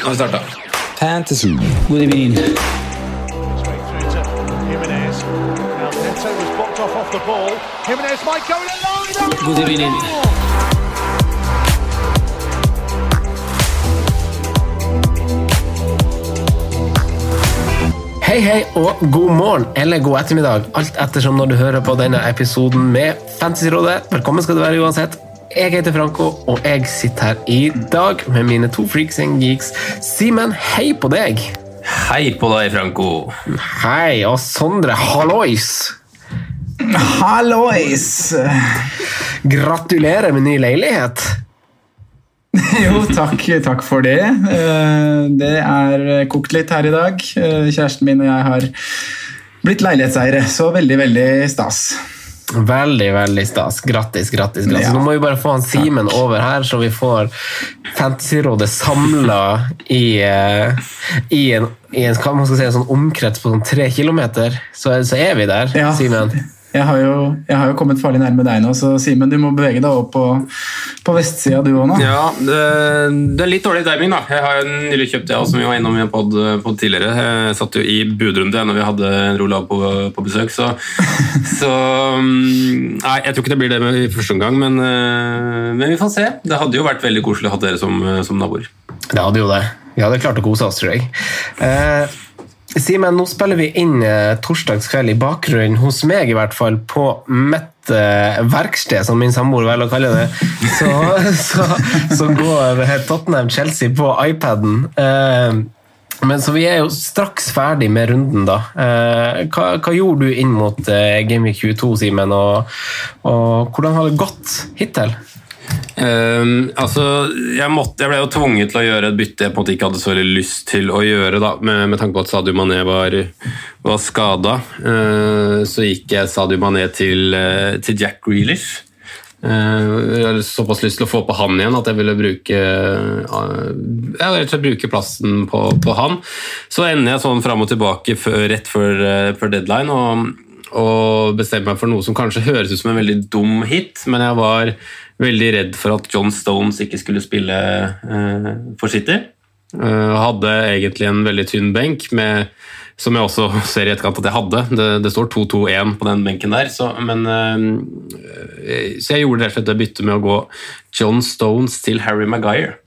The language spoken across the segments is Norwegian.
Nå har vi starta. Fantasy. In alone. God evening. Hei, hei og god morgen eller god ettermiddag, alt ettersom når du hører på denne episoden med Fantasyrådet. Velkommen skal du være uansett. Jeg heter Franco, og jeg sitter her i dag med mine to freaks and geeks. Simen, hei på deg. Hei på deg, Franco. Hei, og Sondre, hallois. Hallois! Gratulerer med ny leilighet. Jo, takk, takk for det. Eh, Det er kokt litt her i dag. Eh, Kjæresten min og jeg har blitt leilighetseiere, så veldig, veldig stas. Veldig, veldig stas. Grattis, grattis. grattis. Ja. Nå må vi bare få han Simen over her, så vi får Fantasyrådet samla i, eh, i, en, i en, si, en sånn omkrets på sånn tre kilometer. Så, så er vi der, Ja. Simen. Jeg har, jo, jeg har jo kommet farlig nærme deg nå, så Simen, du må bevege deg opp på, på vestsida du òg nå. Ja, det, er litt dårlig timing, da. Jeg har jo nylig kjøpt det, som vi var innom i en pod, pod tidligere. Jeg satt jo i budrunde når vi hadde en Olav på, på besøk, så, så mm, Nei, jeg tror ikke det blir det i første omgang, men, eh, men vi får se. Det hadde jo vært veldig koselig å ha dere som, som naboer. Det hadde jo det. Vi hadde klart å kose oss, tror jeg. Eh, Simen, nå spiller vi inn eh, torsdagskveld i bakgrunnen, hos meg i hvert fall, på mitt eh, verksted, som min samboer velger å kalle det. Så, så, så går Tottenham-Chelsea på iPaden. Eh, men Så vi er jo straks ferdig med runden, da. Eh, hva, hva gjorde du inn mot eh, Gameweek 22, Simen, og, og hvordan har det gått hittil? Ehm, altså, jeg, måtte, jeg ble jo tvunget til å gjøre et bytte jeg på en måte ikke hadde så veldig lyst til å gjøre, da, med, med tanke på at Sadio Mané var, var skada. så gikk jeg Sadio Mané til, uh, til Jack Grealish. Uh, jeg hadde såpass lyst til å få på han igjen at jeg ville bruke eh, jeg ville bruke plassen på, på han. Så ender jeg sånn fram og tilbake før, rett før, eh, før deadline og, og bestemte meg for noe som kanskje høres ut som en veldig dum hit, men jeg var veldig redd for at John Stones ikke skulle spille eh, for City. Eh, hadde egentlig en veldig tynn benk, med, som jeg også ser i etterkant at jeg hadde. Det, det står 2-2-1 på den benken der, så, men, eh, så jeg gjorde rett og slett det byttet med å gå John Stones til Harry Maguire.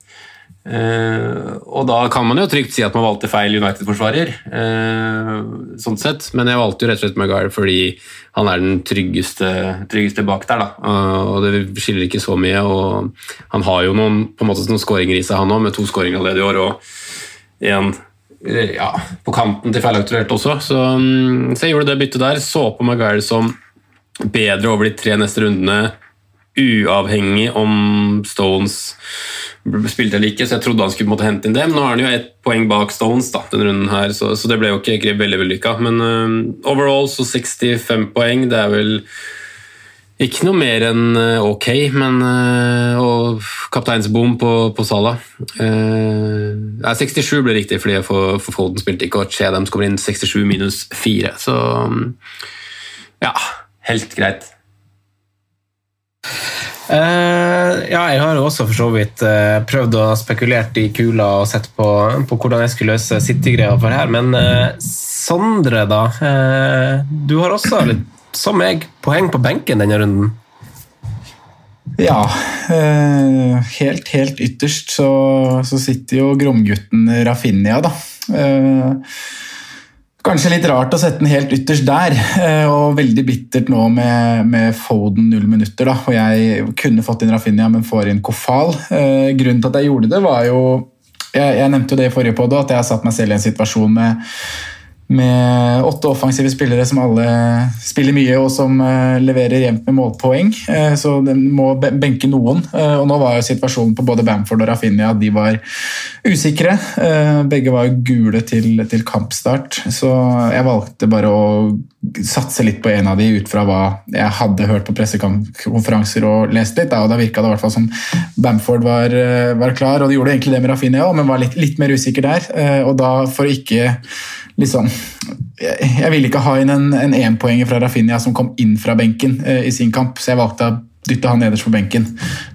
Eh, og da kan man jo trygt si at man valgte feil United-forsvarer, uh, sånn sett. men jeg valgte jo rett og slett Maguire fordi han er den tryggeste, tryggeste bak der. Eh, og Det skiller ikke så mye. og Han har jo noen, på en måte noen skåringer i seg, han òg, med to skåringer allerede i år. og eh, ja, på kanten til feilaktuelt også. Så, um, så jeg gjorde det byttet der. Så på Maguire som bedre over de tre neste rundene, uavhengig om Stones spilte eller ikke, så jeg trodde han skulle måtte hente inn det. Men nå er han jo ett poeng bak Stones da, denne runden her, så, så det ble jo ikke, veldig vellykka. Men uh, overall så 65 poeng, det er vel ikke noe mer enn uh, ok, men uh, Og kapteinsbom på, på Sala. Uh, 67 ble riktig, fordi for, for Folden spilte ikke, og Chedams kommer inn 67 minus 4. Så um, ja, helt greit. Eh, ja, jeg har jo også for så vidt uh, prøvd å spekulert i kula og sett på, på hvordan jeg skulle løse City-greia for her, men uh, Sondre, da. du har også, litt, som meg, poeng på benken denne runden. Ja, helt, helt ytterst så, så sitter jo Gromgutten Rafinha, da. Eh, Kanskje litt rart å sette den helt ytterst der, eh, og veldig bittert nå med, med Foden null minutter. da, og Jeg kunne fått inn Rafinha, men får inn Kofal. Eh, grunnen til at jeg gjorde det, var jo Jeg, jeg nevnte jo det i forrige podd, at jeg har satt meg selv i en situasjon med med åtte offensive spillere som alle spiller mye og som uh, leverer jevnt med målpoeng. Uh, så den må benke noen. Uh, og Nå var jo situasjonen på både Bamford og Rafinha at de var usikre. begge var gule til, til, kampstart, så jeg valgte bare å satse litt på en av de ut fra hva jeg hadde hørt på pressekonferanser og lest litt. Og da virka det i hvert fall som Bamford var, var, klar, og de gjorde egentlig det med Rafinha òg, men var litt, litt mer usikker der. og da for ikke liksom Jeg, ville ikke ha inn en énpoenger fra Rafinha som kom inn fra benken eh, i sin kamp, så jeg valgte å dytte han nederst på benken.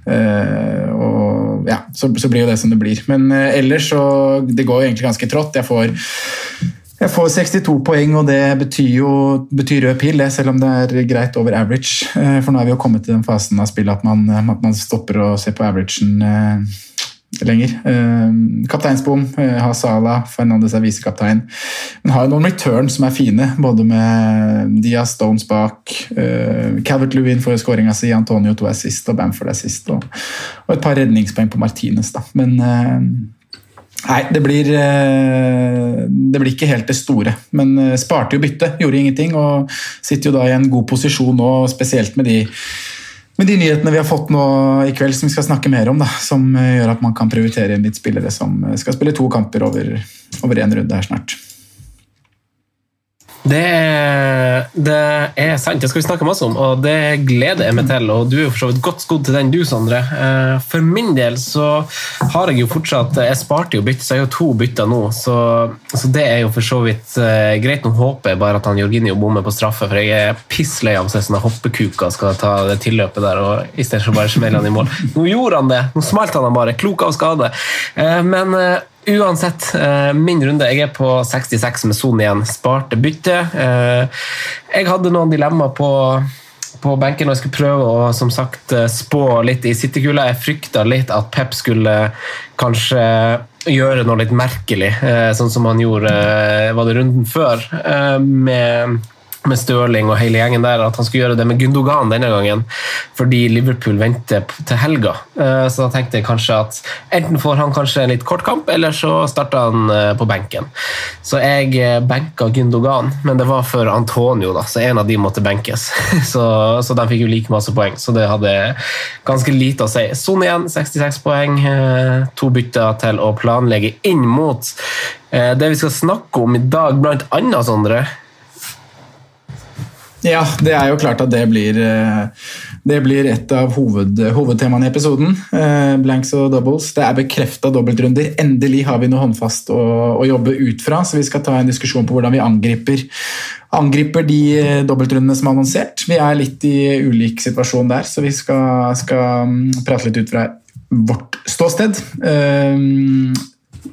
Eh, og ja, så, så, blir jo det som det blir. Men eh, ellers så Det går jo egentlig ganske trått. Jeg får jeg får 62 poeng, og det betyr jo betyr rød pil, selv om det er greit over average. Eh, for nå er vi jo kommet til den fasen av spillet at man, at man stopper å se på averagen eh, lenger. Uh, Kapteinsbom uh, har Sala, Fernandes er visekaptein. Men har jo noen return som er fine, både med Diaz Stones bak, uh, Calvert Lewin får skåringa si, Antonio to er sist, og Bamford er sist. Og, et par redningspoeng på Martinez, da. Men uh, Nei, det blir, det blir ikke helt det store. Men sparte jo bytte, gjorde ingenting. Og sitter jo da i en god posisjon nå, spesielt med de med de nyhetene vi har fått nå i kveld, som vi skal snakke mer om, da, som eh, gjør at man kan prioritere litt spillere som eh, skal spille to kamper over én runde her snart. Det er, det er, sant, det skal vi snakke masse om, og det gleder jeg meg til. og Du er jo for så vidt godt skodd til den, du, Sondre. Eh, for min del så har jeg jo fortsatt Jeg sparte jo bytte, så jeg har jo to bytter nå. Så, så, det er jo for så vidt uh, greit. Nå håper jeg bare at han Jorginho bommer på straffe, for jeg er pisslei av å se sånne hoppekuker skal ta det tilløpet der og istedenfor bare smelle han i mål. Nå gjorde han det! Nå smalt han bare. Klok av skade. Uh, men Uansett, eh, min runde. Jeg er på 66 med Son igjen. Sparte bytte. Eh, jeg hadde noen dilemmaer på, på benken, og jeg skulle prøve å som sagt, eh, spå litt i City-kula. Jeg frykta litt at Pep skulle kanskje gjøre noe litt merkelig, sånn som han gjorde var det runden før. med med Stirling og hele gjengen der, at han skulle gjøre det med Gundogan denne gangen, fordi Liverpool venter til helga. Eh, så da tenkte jeg kanskje at enten får han kanskje en litt kort kamp, eller så starter han eh, på benken. Så jeg eh, benka Gundogan, men det var for Antonio, da, så en av de måtte benkes. Så, så de fikk jo like masse poeng, så det hadde ganske lite å si. Son igjen, 66 poeng. To bytter til å planlegge inn mot det vi skal snakke om i dag, blant annet, Sondre. Ja, det er jo klart at det blir, eh, det blir et av hoved, hovedtemaene i episoden. Eh, blanks og doubles. Det er bekrefta dobbeltrunder. Endelig har vi noe håndfast å, å, jobbe ut fra, så vi skal ta en diskusjon på hvordan vi angriper, angriper de eh, dobbeltrundene som er annonsert. Vi er litt i ulik situasjon der, så vi skal, skal mm, prate litt ut fra vårt ståsted.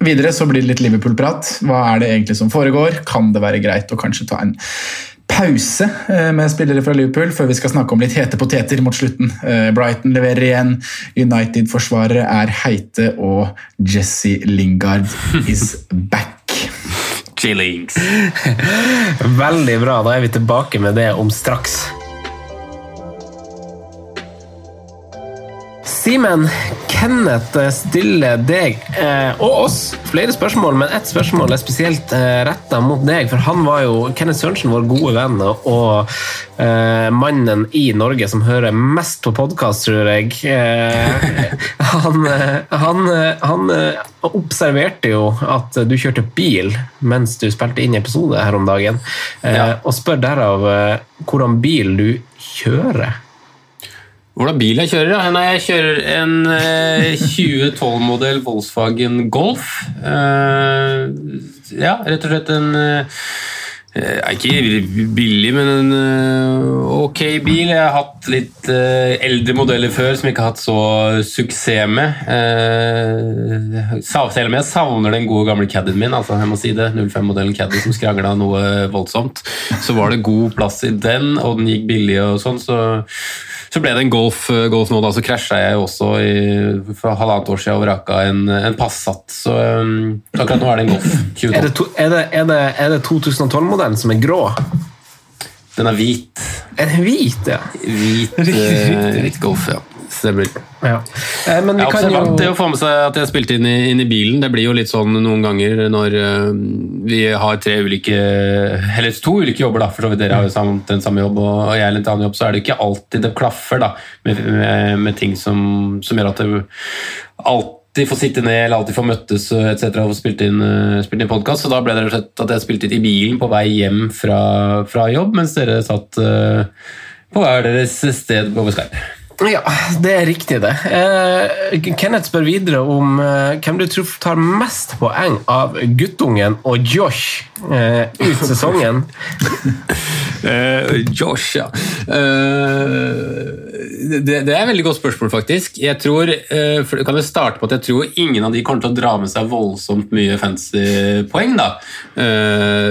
Videre så blir det litt Liverpool-prat. Hva er det egentlig som foregår? Kan det være greit å kanskje ta en pause eh, med spillere fra Liverpool før vi skal snakke om litt hete poteter mot slutten. Eh, Brighton leverer igjen. United-forsvarere er heite, og Jesse Lingard is back. Chillings. Veldig bra. Da er vi tilbake med det om straks. Simen, Kenneth stiller deg eh, og oss flere spørsmål, men ett spørsmål er spesielt eh, retta mot deg. For han var jo Kenneth Sørensen, vår gode venn og eh, mannen i Norge som hører mest på podkast, tror jeg. Eh, han, han, han observerte jo at du kjørte bil mens du spilte inn episode her om dagen, eh, ja. og spør derav eh, hvordan bil du kjører. Hvordan bil jeg kjører? Ja. Nei, jeg kjører en eh, 2012-modell Volkswagen Golf. Eh, ja, rett og slett en eh, ikke billig, men en eh, ok bil. Jeg har hatt litt eh, eldre modeller før som jeg ikke har hatt så suksess med. Eh, selv om jeg savner den gode gamle Caddien min, altså jeg må si det, 05-modellen Caddy som skrangla noe voldsomt, så var det god plass i den, og den gikk billig og sånn, så så ble det en Golf, golf nå, da, så krasja jeg også i, for halvannet år siden og vraka en, en Passat. Så um, akkurat nå er det en Golf Er det, to, er det, er det, er det 2012-modellen som er grå? Den er hvit. Den hvit, ja? Hvit, eh, hvit Golf, ja. Stemmer. Ja. Eh, men vi kan observant det jo å få med seg at jeg spilte inn i, inn i bilen. Det blir jo litt sånn noen ganger når uh, vi har tre ulike Eller to ulike jobber, da. For så vidt dere har jo samt den samme jobb og jeg har litt annen jobb, så er det ikke alltid det klaffer da, med, med, med ting som, som gjør at det alltid får sitte ned eller alltid får møttes etc. og spilt inn, eh, spilt inn podkast. Så da ble det at jeg spilte inn i bilen på vei hjem fra, fra jobb, mens dere satt eh, på hver deres sted over Skype. Ja, det er riktig, det. Eh, Kenneth spør videre om eh, hvem du tror tar mest poeng av guttungen og Josh eh, ut sesongen. Eh, Josh, ja. Eh, det, det er et veldig godt spørsmål, faktisk. Jeg tror, eh, Kan jeg starte på at jeg tror ingen av de kommer til å dra med seg voldsomt mye fancy poeng. da.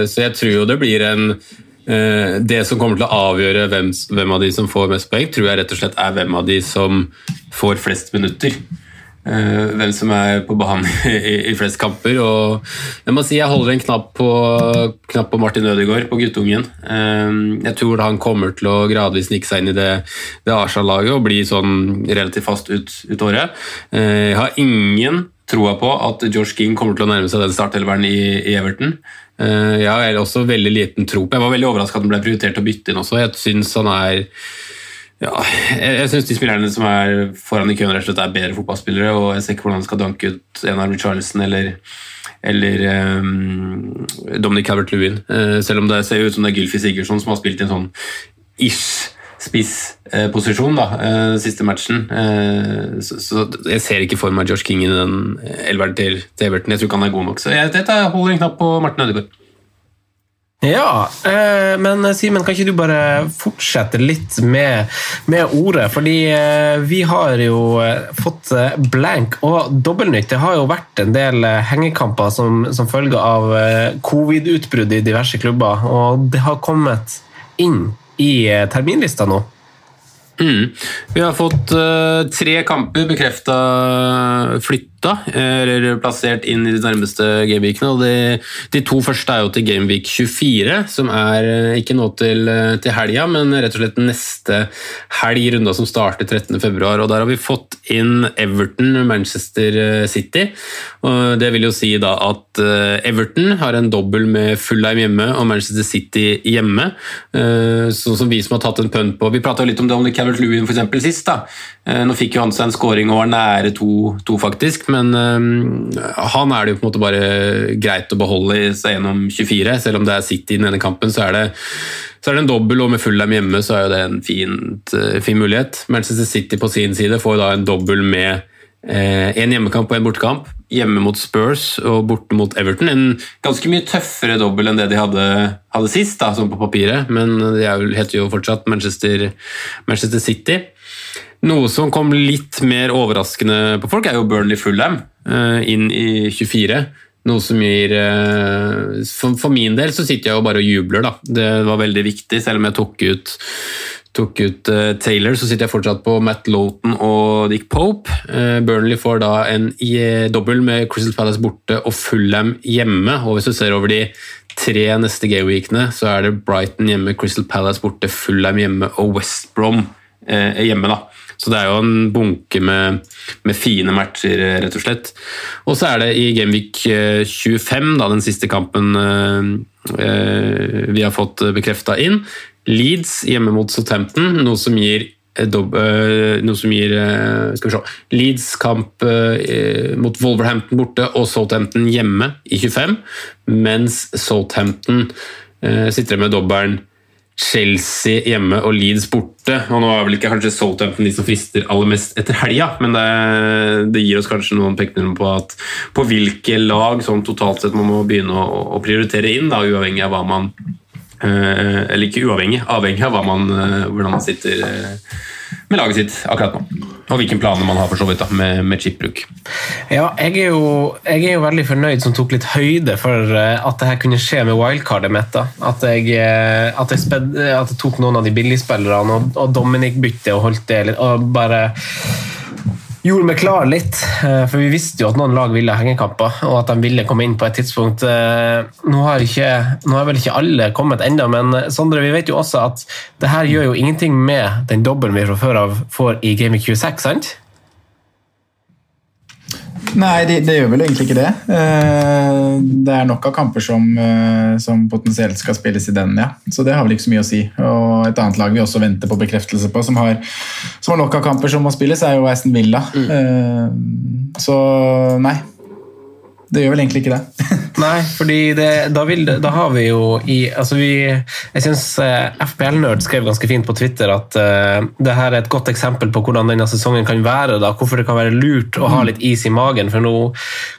Så jeg tror jo det blir en Det som kommer til å avgjøre hvem, hvem av de som får mest poeng, tror jeg rett og slett er hvem av de som får flest minutter. Eh, hvem som er på banen i, i flest kamper. Og jeg må si jeg holder en knapp på, knapp på Martin Ødegaard, på guttungen. Eh, jeg tror han kommer til å gradvis snike seg inn i det, det Arsenal-laget og bli sånn relativt fast ut, ut året. Eh, jeg har ingen troa på at George King kommer til å nærme seg den starthelveren i, i Everton. Eh, jeg har også veldig liten tro på Jeg var veldig overraska at han ble prioritert å bytte inn også. Jeg syns han er ja, jeg, synes de spillerne som er foran i køen, rett og slett er bedre fotballspillere. og Jeg ser ikke hvordan han skal danke ut en av Richarlison eller, eller um, Dominic Calvert-Lewin. Uh, selv om det ser ut som det er Gylfi Sigurdsson som har spilt en sånn ish spissposisjon da, eh, siste matchen. Eh, så, Jeg ser ikke for meg Josh King i den elveren til, Everton. Jeg tror ikke han er god nok. Så jeg, holder en knapp på Martin Ødegaard. Ja, eh, men Simen, kan ikke du bare fortsette litt med, med ordet? Fordi vi har jo fått blank og dobbeltnytt. Det har jo vært en del hengekamper som, som følge av covid-utbrudd i diverse klubber, og det har kommet inn i eh, terminlista nå. Mm. Vi har fått uh, tre kamper bekrefta flytta, eller plassert inn i de nærmeste gameweekene. de, de, to første er jo til Gameweek 24, som er uh, ikke nå til, uh, til helga, men rett og slett neste helg, runda som starter 13.2. Og der har vi fått inn Everton Manchester City. og Det vil jo si da at Everton har en dobbel med Fullheim hjemme og Manchester City hjemme. Sånn som vi som har tatt en pønn på Vi prata litt om det om det Calvert Lewin for sist. da. Nå fikk jo han seg en scoring og var nære to, to faktisk, men um, han er det jo på en måte bare greit å beholde seg gjennom 24. Selv om det er City i denne kampen, så er det, så er det en dobbel, og med Fulham hjemme så er det en fint, fin mulighet. Manchester City på sin side får da en dobbel med eh, en hjemmekamp og en bortekamp. Hjemme mot Spurs og borte mot Everton. En ganske mye tøffere dobbel enn det de hadde, hadde sist, da, sånn på papiret, men det heter jo fortsatt Manchester, Manchester City. Noe som kom litt mer overraskende på folk, er jo Burnley Fulham inn i 24. Noe som gir For min del så sitter jeg jo bare og jubler, da. Det var veldig viktig, selv om jeg tok ut, tok ut Taylor, så sitter jeg fortsatt på Matt Loughton og Dick Pope. Burnley får da en dobbel med Crystal Palace borte og Fulham hjemme. Og hvis du ser over de tre neste gayweekene, så er det Brighton hjemme, Crystal Palace borte, Fulham hjemme og West Brom hjemme. da. Så det er jo en bunke med, med, fine matcher, rett og slett. Og så er det i Gameweek 25, da, den siste kampen eh, vi har fått bekrefta inn. Leeds hjemme mot Southampton, noe som gir noe som gir skal vi se, Leeds kamp mot Wolverhampton borte og Southampton hjemme i 25, mens Southampton sitter med dobbelen Chelsea hjemme og Leeds borte. og Nå er vel ikke kanskje Southampton de som frister aller mest etter helga, men det, det, gir oss kanskje noen pekninger på, at, på hvilke lag som totalt sett man må begynne å, å prioritere inn, da, uavhengig av hva man Eller ikke uavhengig, avhengig av man, hvordan man sitter med laget sitt akkurat nå. og hvilke planer man har for så vidt da, med, med chipbruk. Ja, jeg er, jo, jeg er jo veldig fornøyd som tok litt høyde for eh, at det her kunne skje med wildcardet mitt. da. At jeg, eh, at jeg, sped, at jeg tok noen av de billigspillerne og, og Dominic bytte og holdt det litt, og bare gjorde meg klar litt. eh, For vi visste jo at noen lag ville hengekamper, og at de ville komme inn på et tidspunkt. Eh, Nå har, ikke, nå har vel ikke alle kommet ennå, men eh, Sondre, vi vet jo også at det her gjør jo ingenting med den dobbelen vi fra før av får i Gaming 26, sant? Nei, det, det gjør vel egentlig ikke det. Eh, Det er nok av kamper som, eh, som potensielt skal spilles i den, ja. Så det har vel ikke så mye å si. Og et annet lag vi også venter på bekreftelse på, som har, som har nok av kamper som må spilles, er jo Aston Villa. Eh, Så nei. Det gjør vel egentlig ikke det. Nei, fordi det, da, vil, da har vi jo i altså vi, Jeg syns FPL-nerd skrev ganske fint på Twitter at uh, det her er et godt eksempel på hvordan denne sesongen kan være. da, Hvorfor det kan være lurt å ha litt is i magen. For nå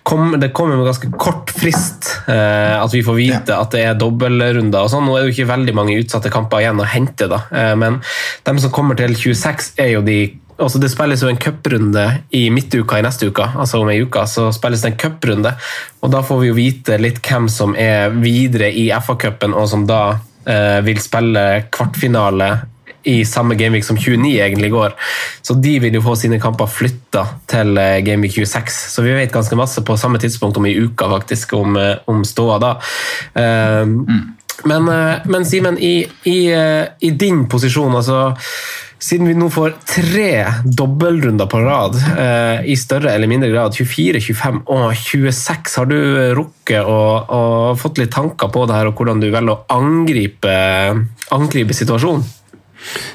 kom, det kommer med ganske kort frist uh, at vi får vite at det er dobbeltrunder. og sånn. Nå er det jo ikke veldig mange utsatte kamper igjen å hente, da. Uh, men de som kommer til 26, er jo de Altså Det spilles jo en cuprunde i midtuka i neste uke, altså om ei uke. så spilles det en cuprunde, og Da får vi jo vite litt hvem som er videre i FA-cupen, og som da eh, vil spille kvartfinale i samme Gameweek som 29 egentlig går. Så de vil jo få sine kamper flytta til eh, Gameweek 26. Så vi vet ganske masse på samme tidspunkt om i uka faktisk, om, eh, om ståa da. Eh, Men, eh, men Simen, i, i, i din posisjon, altså siden vi nå får tre dobbeltrunder på rad, eh, i større eller mindre grad, 24, 25 og 26, har du rukket å fått litt tanker på det her, og hvordan du velger å angripe, angripe situasjonen?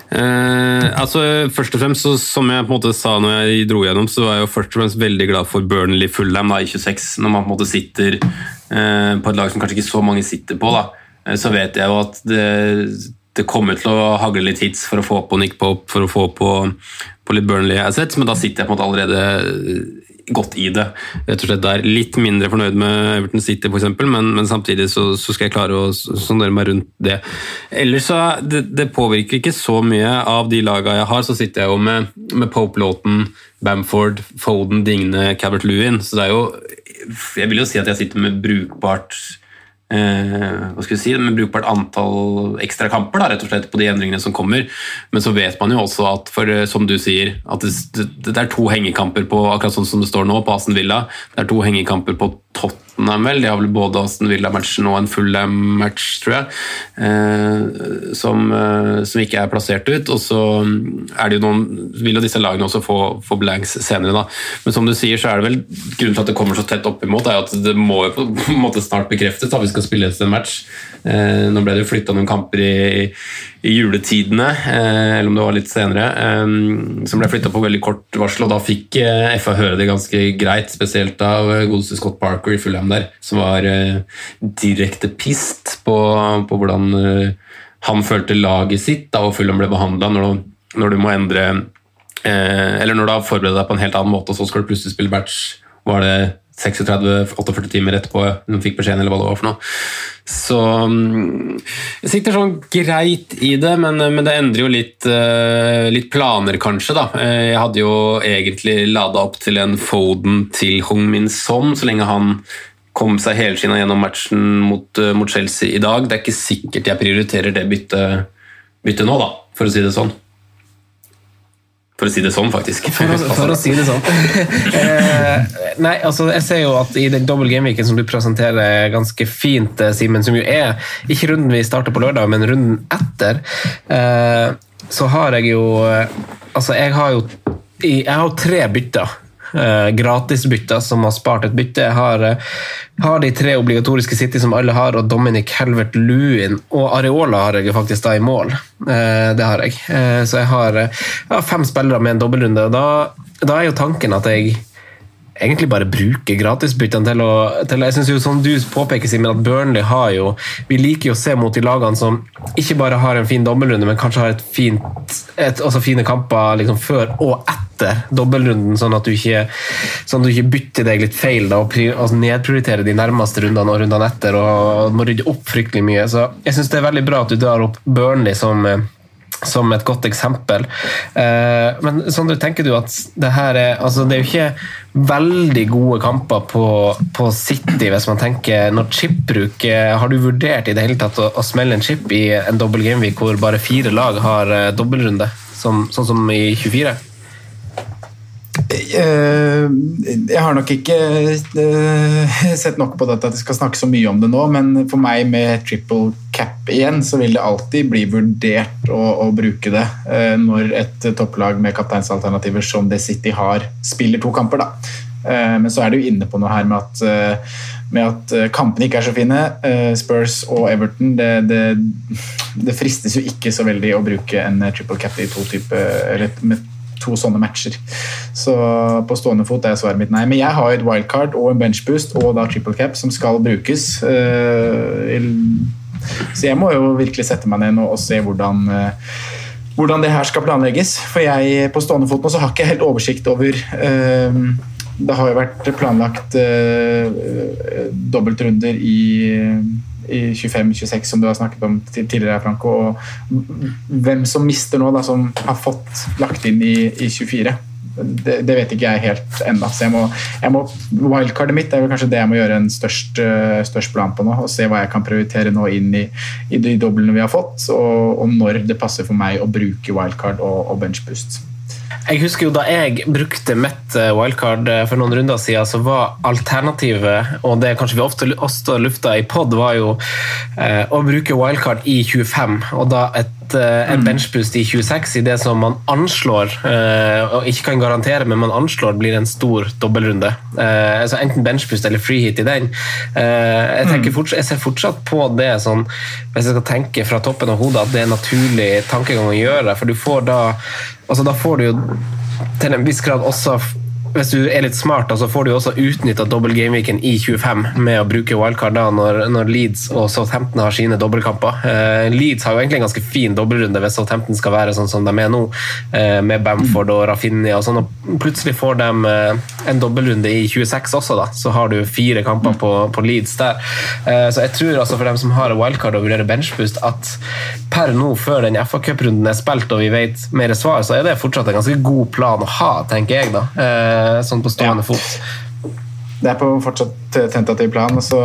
Eh, altså, først og fremst, så, Som jeg på en måte sa når jeg dro gjennom, så var jeg jo først og fremst veldig glad for Burnley Fullham i 26. Når man på en måte sitter eh, på et lag som kanskje ikke så mange sitter på, da, eh, så vet jeg jo at det, det kommer til å hagle litt hits for å få på Nick Pope, for å få på, på litt Burnley assets, men da sitter jeg på en måte allerede godt i det. rett og slett der. Litt mindre fornøyd med Everton City, f.eks., men, men samtidig så, så skal jeg klare å sondere meg rundt det. Ellers så det, det påvirker ikke så mye av de lagene jeg har. Så sitter jeg jo med, med Pope Lawton, Bamford, Foden, Digne, Cabert Lewin. Så det er jo Jeg vil jo si at jeg sitter med brukbart eh, hva skal vi si, med brukbart antall ekstra kamper da, rett og slett på de endringene som kommer. Men så vet man jo også at for, eh, som du sier, at det, det, det er to hengekamper på akkurat sånn som det står nå, på Aston Villa. Det er to hengekamper på Tottenham, vel. De har vel både Aston Villa-matchen og en Fulham-match, tror jeg, eh, som, eh, som ikke er plassert ut. Og så er det jo noen, vil jo disse lagene også få, få blanks senere, da. Men som du sier, så er det vel grunnen til at det kommer så tett oppimot, er at det må jo på en måte snart bekreftes at vi skal spille en match. Eh, nå ble det jo flytta noen kamper i, i juletidene, eh, eller om det var litt senere, eh, som ble flytta på veldig kort varsel, og da fikk eh, FA høre det ganske greit, spesielt av godeste Scott Parker i Fulham der, som var direkte pissed på, på hvordan han følte laget sitt da, og Fulham ble behandla når, når du må endre Eller når du har forberedt deg på en helt annen måte, og så skal du plutselig spille batch. Var det 36-48 timer etterpå hun fikk beskjeden, eller hva det var for noe. Så mm, jeg sitter sånn greit i det, men, men det endrer jo litt, eh, litt planer, kanskje. da. Eh, Jeg hadde jo egentlig lada opp til en Foden til Hong Min Son, så lenge han kom seg helskinna gjennom matchen mot, eh, mot Chelsea i dag. Det er ikke sikkert jeg prioriterer det byttet, bytte nå, da, for å si det sånn. For å si det sånn, faktisk. For å, for å si det sånn. eh, nei, altså, jeg ser jo at i den dobbel gameweeken som du presenterer ganske fint, eh, Simen, som jo er ikke runden vi starter på lørdag, men runden etter, eh, så har jeg jo eh, Altså, jeg har jo jeg har tre bytter. Eh, gratisbytter som har spart et bytte. Jeg har, eh, har de tre obligatoriske City som alle har, og Dominic Helvert Lewin. Og Areola har jeg faktisk da i mål. Eh, det har jeg. Så jeg har, jeg har fem spillere med en dobbeltrunde. og Da, da er jo tanken at jeg egentlig bare bruke gratisbyttene til å til, Jeg synes jo som du påpeker, Simen, at Burnley har jo Vi liker jo å se mot de lagene som ikke bare har en fin dobbeltrunde, men kanskje har et fint, et, også fine kamper liksom før og etter dobbeltrunden, sånn at du ikke, sånn at du ikke bytter deg litt feil da, og pri, altså nedprioriterer de nærmeste rundene og rundene etter og må rydde opp fryktelig mye. Så jeg syns det er veldig bra at du drar opp Burnley som eh, som et godt eksempel. Eh, men Sondre, tenker du at det her er altså Det er jo ikke veldig gode kamper på, på City, hvis man tenker når chipbruk Har du vurdert i det hele tatt å, å smelle en chip i en dobbel gameweek hvor bare fire lag har uh, dobbeltrunde, sånn som i 24? Eh, jeg har nok ikke eh, sett nok på dette at jeg skal snakke så mye om det nå, men for meg med triple cap igjen, så vil det alltid bli vurdert å, å bruke det eh, når et topplag med kapteinsalternativer som det City har, spiller to kamper. da. Men så er du inne på noe her med at, med at kampene ikke er så fine. Spurs og Everton det, det, det, fristes jo ikke så veldig å bruke en triple cap i to typer, eller med to sånne matcher. Så på stående fot er svaret mitt nei. Men jeg har et wildcard og en benchboost og da triple cap som skal brukes. Eh, så jeg må jo virkelig sette meg ned nå og se hvordan eh, hvordan det her skal planlegges. For jeg på stående fot nå så har ikke helt oversikt over uh, Det har jo vært planlagt uh, dobbeltrunder i i 25-26, som du har snakket om tidligere, Franco. Og hvem som mister nå, da, som har fått lagt inn i, i 24. Det, det, vet ikke jeg helt ennå. Så jeg må, wildcardet mitt er vel kanskje det jeg må gjøre en størst, eh, størst plan på nå. Og se hva jeg kan prioritere nå inn i, i de doblene vi har fått, og, og, når det passer for meg å bruke wildcard og, og benchboost. Jeg husker jo Da jeg brukte mitt eh, wildcard eh, for noen runder siden, så var alternativet, og det kanskje vi ofte også lufta i pod, var jo eh, å bruke wildcard i 25. Og da et, eh, en benchpust benchboost i 26 i det som man anslår, eh, og ikke kan garantere, men man anslår blir en stor dobbeltrunde. Eh, altså enten benchboost eller free hit i den. jeg, mm. fortsatt, jeg, ser fortsatt på det sånn, hvis jeg skal tenke fra toppen av hodet, at det er en naturlig tankegang å gjøre. for du får da altså Da får du jo til en viss grad også hvis du er litt smart, så får du også utnytta dobbel gameweeken i 25 med å bruke wildcard da, når, når, Leeds og Southampton har sine dobbeltkamper. Eh, Leeds har jo egentlig en ganske fin dobbeltrunde hvis Southampton skal være sånn som de er nå, eh, med Bamford og Rafinha og sånn. og Plutselig får de eh, en dobbeltrunde i 26 også, da. Så har du fire kamper på, på Leeds der. Eh, så jeg tror altså for dem som har wildcard og vurderer benchboost, at per nå, før den FA Cup-runden er spilt og vi vet mer svar, så er det fortsatt en ganske god plan å ha, tenker jeg. da eh, sånn på stående ja. fot. Det er på fortsatt tentativ plan, og så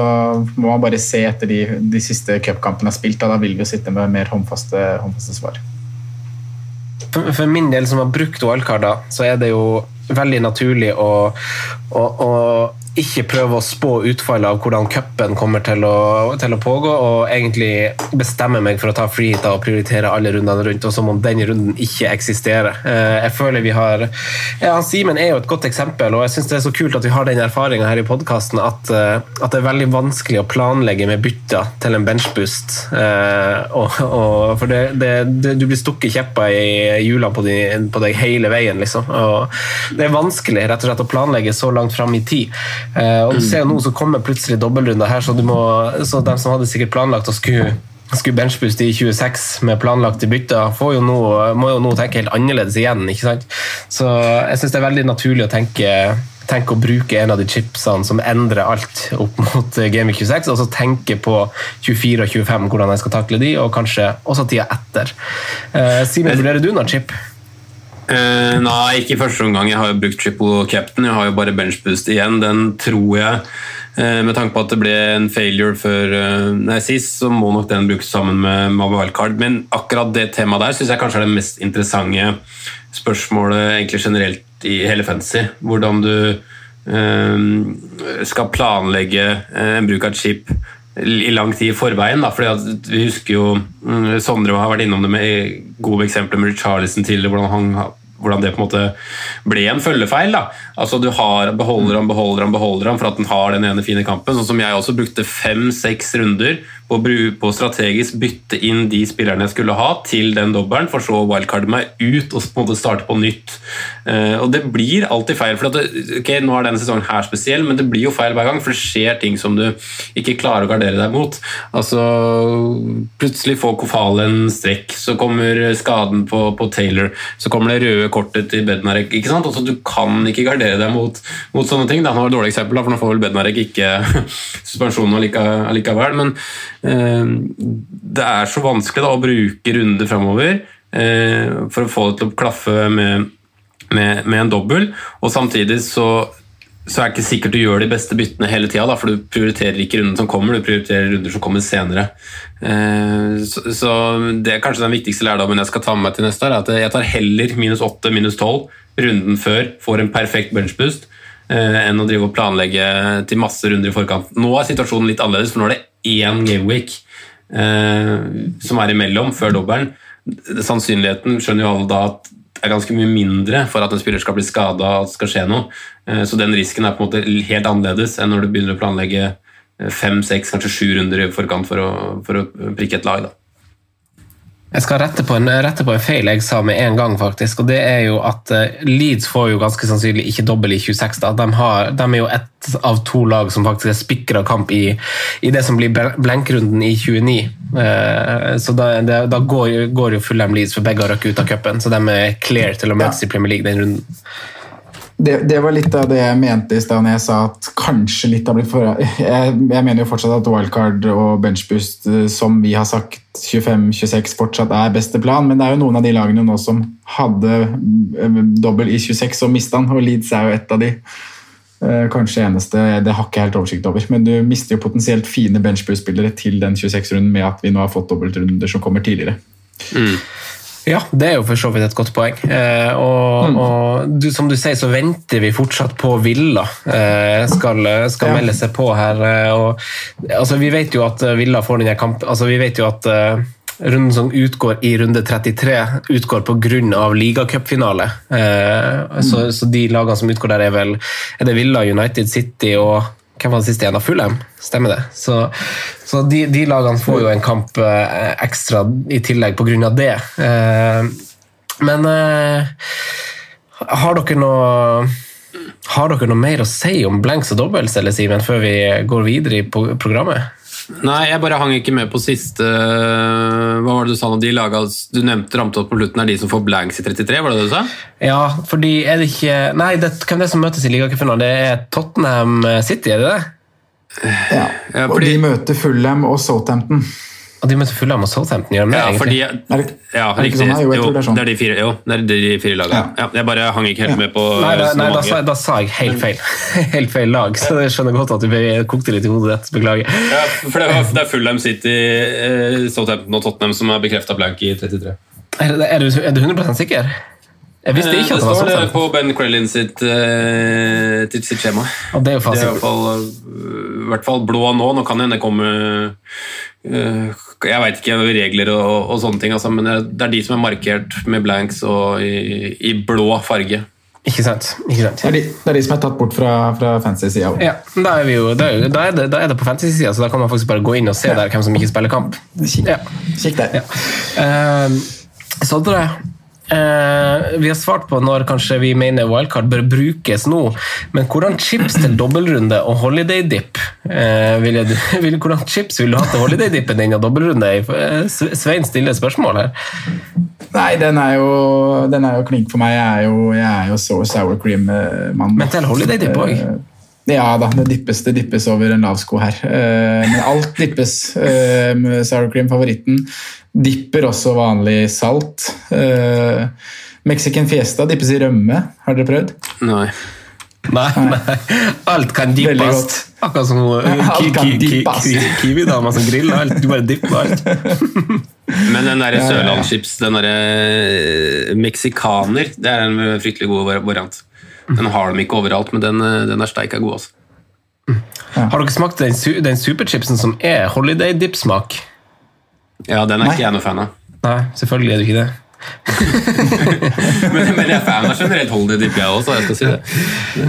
må man bare se etter de, de siste cupkampene er spilt. Da, da vil vi jo sitte med mer håndfaste, håndfaste svar. For, for, min del, som har brukt OL-karder, så er det jo veldig naturlig å, å, å ikke prøve å spå utfallet av hvordan cupen kommer til å, til å, pågå, og egentlig bestemme meg for å ta freehita og prioritere alle rundene rundt, og som om den runden ikke eksisterer. Eh, jeg føler vi har ja, Simen er jo et godt eksempel, og jeg syns det er så kult at vi har den erfaringa her i podkasten at, eh, at, det er veldig vanskelig å planlegge med bytter til en benchboost. Eh, og, for det, det, det, du blir stukket kjepper i hjulene på, på deg hele veien, liksom. Og det er vanskelig rett og slett å planlegge så langt fram i tid. Uh, og du ser nå så kommer plutselig dobbeltrunder her, så, må, så de som hadde sikkert planlagt å skulle skulle benchbooste i 26 med planlagte bytter, jo nå, må jo nå tenke helt annerledes igjen. ikke sant? Så jeg syns det er veldig naturlig å tenke, tenke å bruke en av de chipsene som endrer alt opp mot Game 26, og så tenke på 24 og 25, hvordan jeg skal takle de, og kanskje også tida etter. Uh, Simen, vurderer du noen chip? Uh, nei, ikke i første omgang. Jeg har jo brukt triple captain. Jeg har jo bare benchboost igjen. Den tror jeg, uh, med tanke på at det ble en failure før uh, nei, sist, så må nok den brukes sammen med, med. Men akkurat det temaet der syns jeg kanskje er det mest interessante spørsmålet egentlig generelt i hele fantasy. Hvordan du skal planlegge en bruk av chip i lang tid i forveien. Da, fordi vi husker jo mm, Sondre har vært innom det med gode eksempler med Charlison tidligere, hvordan han hvordan det på en måte ble en følgefeil. da. Altså Du har beholder han, beholder han, beholder han for at den har den ene fine kampen. Sånn som jeg også brukte fem-seks runder på, på strategisk bytte inn de spillerne jeg skulle ha, til den dobbelen, for så å wildcarde meg ut og på en måte starte på nytt. Uh, og Det blir alltid feil. for det, ok, Nå er denne sesongen her spesiell, men det blir jo feil hver gang, for det skjer ting som du ikke klarer å gardere deg mot. Altså, Plutselig får Kofal en strekk, så kommer skaden på, på, Taylor, så kommer det røde kortet til Bednarek. ikke sant? Altså, Du kan ikke gardere deg mot, mot sånne ting. Det var et dårlig eksempel, for nå får vel Bednarek ikke suspensjonen allikevel. men Eh, det er så vanskelig da, å bruke runder framover eh, for å få det til å klaffe med, med, med en dobbel. Og samtidig så, så er det ikke sikkert du gjør de beste byttene hele tida, for du prioriterer ikke runden som kommer, du prioriterer runder som kommer senere. Eh, så, så det er kanskje den viktigste lærdommen jeg skal ta med meg til neste år, at jeg tar heller minus 8, minus 12 runden før, får en perfekt benchboost, eh, enn å drive og planlegge til masse runder i forkant. Nå er situasjonen litt annerledes, for nå er det én gameweek eh, som er imellom, før dobbelen. Sannsynligheten skjønner jo alle da at er ganske mye mindre for at en spiller skal bli skada og at det skal skje noe. Så den risken er på en måte helt annerledes enn når du begynner å planlegge fem, seks, kanskje sju runder i forkant for å, for å prikke et lag. da. Jeg skal rette på, en, rette på en feil jeg sa med en gang, faktisk. og det er jo at Leeds får jo ganske sannsynlig ikke dobbel i 26. da. De, har, de er jo ett av to lag som faktisk er spikra kamp i, i, det som blir blenkrunden i 29. Så da, da går, går, jo Fulham Leeds, for begge har røkket ut av cupen. Så de er clear til å møtes i Premier League den runden. Det, det, var litt av det jeg mente i stad når jeg sa at kanskje litt har blitt for... Jeg, jeg mener jo fortsatt at wildcard og benchboost, som vi har sagt 25-26, fortsatt er beste plan, men det er jo noen av de lagene nå som hadde dobbel i 26 og mista den, og Leeds er jo et av de. Kanskje eneste, det har ikke helt oversikt over, men du mister jo potensielt fine benchboost-spillere til den 26-runden med at vi nå har fått dobbeltrunder som kommer tidligere. Mm. Ja, det er jo for så vidt et godt poeng. Eh, og, mm. og du, som du sier, så venter vi fortsatt på Villa. Eh, skal, skal ja. melde seg på her. Og, altså, vi vet jo at Villa får denne kampen altså, Vi vet jo at uh, runden som utgår i runde 33, utgår pga. ligacupfinale. Eh, mm. så, så de lagene som utgår der, er vel er det Villa, United City og hvem var det siste igjen? Fulham? Stemmer det? Så, så de, de, lagene får jo en kamp eh, ekstra i tillegg pga. det. Eh, men eh, har dere noe har dere noe mer å si om blanks og dobbels eller Simen, før vi går videre i programmet? Nei, jeg bare hang ikke med på siste Hva var det du sa nå? De laga du nevnte ramte opp på slutten, er de som får blanks i 33? var det det du sa? Ja, fordi er det ikke Nei, det, hvem er det som møtes i ligacupfinalen? Det er Tottenham City, er det det? Ja, ja fordi, og de møter Fulham og Southampton. Og de møter Fulham og Southampton, gjør de det? Ja, fordi, er det, ja, er sånn? Jo, jo, det, er de fire, jo, det er de fire lagene. Ja. jeg bare hang ikke helt med på Nei, da, nei da, sa, da, sa, jeg helt feil. helt feil lag, så jeg skjønner godt at du kokte litt i hodet ditt. Beklager. Ja, for det, var, det er Fulham City, eh, Southampton og Tottenham som er bekrefta blank i 33. Er, er, du, er du 100 sikker? Jeg visste ikke at det, var sånn. Det står det på Ben Crellin sitt, uh, sitt skjema. Og det er jo det er i hvert fall, i hvert fall blå nå. Nå kan det hende komme uh, jeg veit ikke regler og, og sånne ting, altså, men det er de som er markert med blanks og i, i blå farge. Ikke sant. Ikke sant. Det, er de, det, er de, som er tatt bort fra, fra fantasy-sida. Ja, da er, jo, da, er, da, er det, da er det på fantasy-sida, så da kan man faktisk bare gå inn og se ja. der hvem som ikke spiller kamp. Kikk, ja. Kikk der. Ja. Uh, Sondre, Eh, vi har svart på når kanskje vi mener wildcard bør brukes nå, men hvordan chips til dobbeltrunde og holiday dip eh, vil vil, Hvordan chips vil du ha til holiday dippen din og dobbeltrunde? Eh, Svein stiller spørsmål her. Nei, den er jo, den er jo klink for meg. Jeg er jo, jeg er jo så sour cream-mann. Men til holiday dip òg? Eh, ja da, det dippes, det dippes over en lav sko her. Uh, men alt dippes. Uh, sour cream, favoritten. Dipper også vanlig salt. Uh, Mexican fiesta dippes i rømme. Har dere prøvd? Nei. Nei, nei. Alt kan dippes. Akkurat som kiwi-dama som griller alt. Du bare dipper alt. Men den derre sørlandschips, den derre meksikaner, det er en fryktelig god variant. Den har de ikke overalt, men den, den er steika god. Altså. Ja. Har dere smakt den, den superchipsen som er holiday dip-smak? Ja, den er Nei. ikke jeg noe fan av. Nei, selvfølgelig er du ikke det. Men, men, jeg er fan av generelt Holiday Dip, jeg også. jeg skal si det.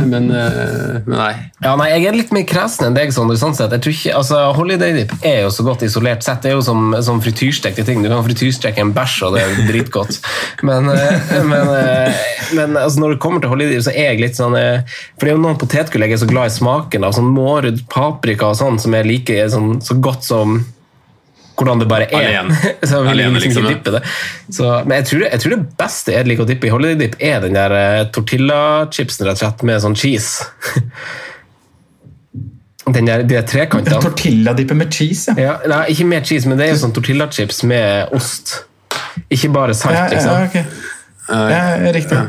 Men, uh, men, nei. Ja, nei. Jeg er litt mer kresen enn deg. Sondre. sånn sett. Jeg tror ikke, altså, Holiday Dip er jo så godt isolert sett. Det er jo som, som frityrstekte ting. Du kan frityrstekke en bæsj, og det er dritgodt. Men, uh, men, uh, men altså, når det kommer til Holiday Dip, så er jeg litt sånn For det er jo noen potetgull jeg er så glad i smaken av. Sånn Mårud paprika og sånn, som er like sånn, så godt som hvordan det bare er. Alene. så vil Alene, liksom, liksom dippe det. Så, men jeg tror, jeg tror, det beste jeg liker å dippe i holiday dip, er den der uh, tortillachipsen rett og slett med sånn cheese. Den der, de trekantene. Tortilladippe med cheese, ja. ja nei, ikke med cheese, men det er jo sånn tortillachips med ost. Ikke bare salt, Ja, liksom. ja, ok. Ja, riktig.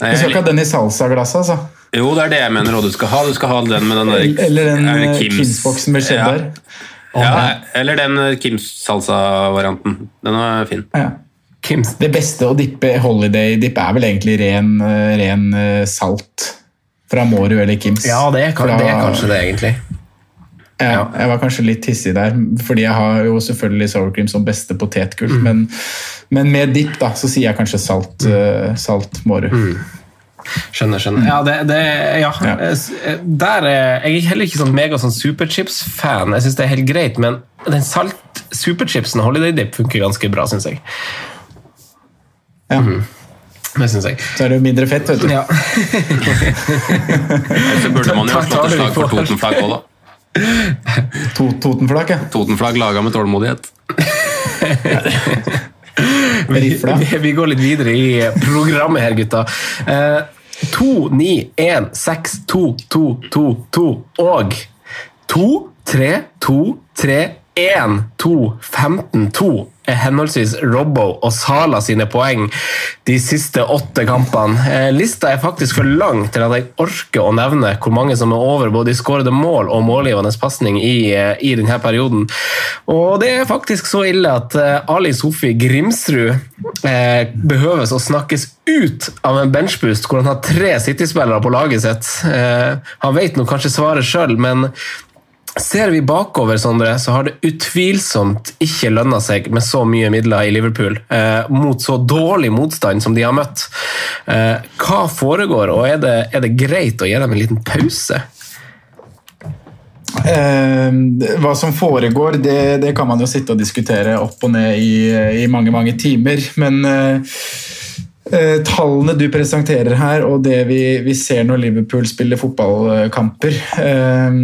Du skal ikke ha den i salsa-glasset, altså? Jo, det er det jeg mener og du skal ha. Du skal ha den med den der Eller den eh, Kims- Kims-boksen med cheddar? Ja, eller den eh, Kims salsa-varianten. Den er fin. Ja. Kims. Det beste å dippe holiday dipp er vel egentlig ren, eh, ren eh, salt fra Mårud eller Kims. Ja, det er, Fra- det er kanskje det, egentlig. Ja, jeg var kanskje litt hissig der, fordi jeg har jo selvfølgelig sour cream som beste potetgull, Mm. men, men med dipp da, så sier jeg kanskje salt, mm. salt Mårud. Skjønner, skjønner. Ja, det, det, ja. Ja. eh, Der er jeg er heller ikke sånn mega sånn superchips-fan. Jeg syns det er helt greit, men den salt superchipsen Holiday Dip funker ganske bra, syns jeg. Ja. Det syns jeg. Så er det jo mindre fett, vet du. Ja. Så burde man jo tar slått et slag for på- Totenflagg òg, da. To, Totenflak, ja. Totenflagg laga med tålmodighet. Vi, vi, går litt videre i programmet her, gutta. Uh, 2, 9, 1, 6, 2, 2, 2, 2 og 2, 3, 2, 3, 1, 2, 15, 2 er henholdsvis Robbo og Sala sine poeng de siste åtte kampene. Eh, lista er faktisk for lang til at jeg orker å nevne hvor mange som er over både i skårede mål og målgivende pasning i, eh, i denne perioden. Og det er faktisk så ille at eh, Ali Sofi Grimsrud eh, behøves å snakkes ut av en benchboost hvor han har tre City-spillere på laget sitt. Eh, han vet nå kanskje svaret sjøl, men Ser vi bakover, Sondre, så har det utvilsomt ikke lønna seg med så mye midler i Liverpool eh, mot så dårlig motstand som de har møtt. Eh, hva foregår, og er det, er det greit å gi dem en liten pause? Eh, hva som foregår, det, det kan man jo sitte og diskutere opp og ned i, i mange, mange timer. Men eh, eh, tallene du presenterer her, og det vi, vi ser når Liverpool spiller fotballkamper eh,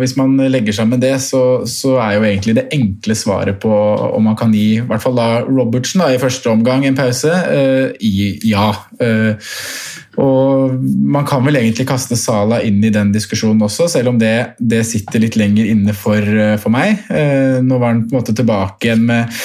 Hvis man legger sammen det, så, så er jo egentlig det enkle svaret på om man kan gi i hvert fall da Robertsen da, i første omgang en pause, eh, i ja. Eh, og Man kan vel egentlig kaste Sala inn i den diskusjonen også, selv om det, det sitter litt lenger inne for, eh, for meg. Eh, nå var han på en måte tilbake igjen med,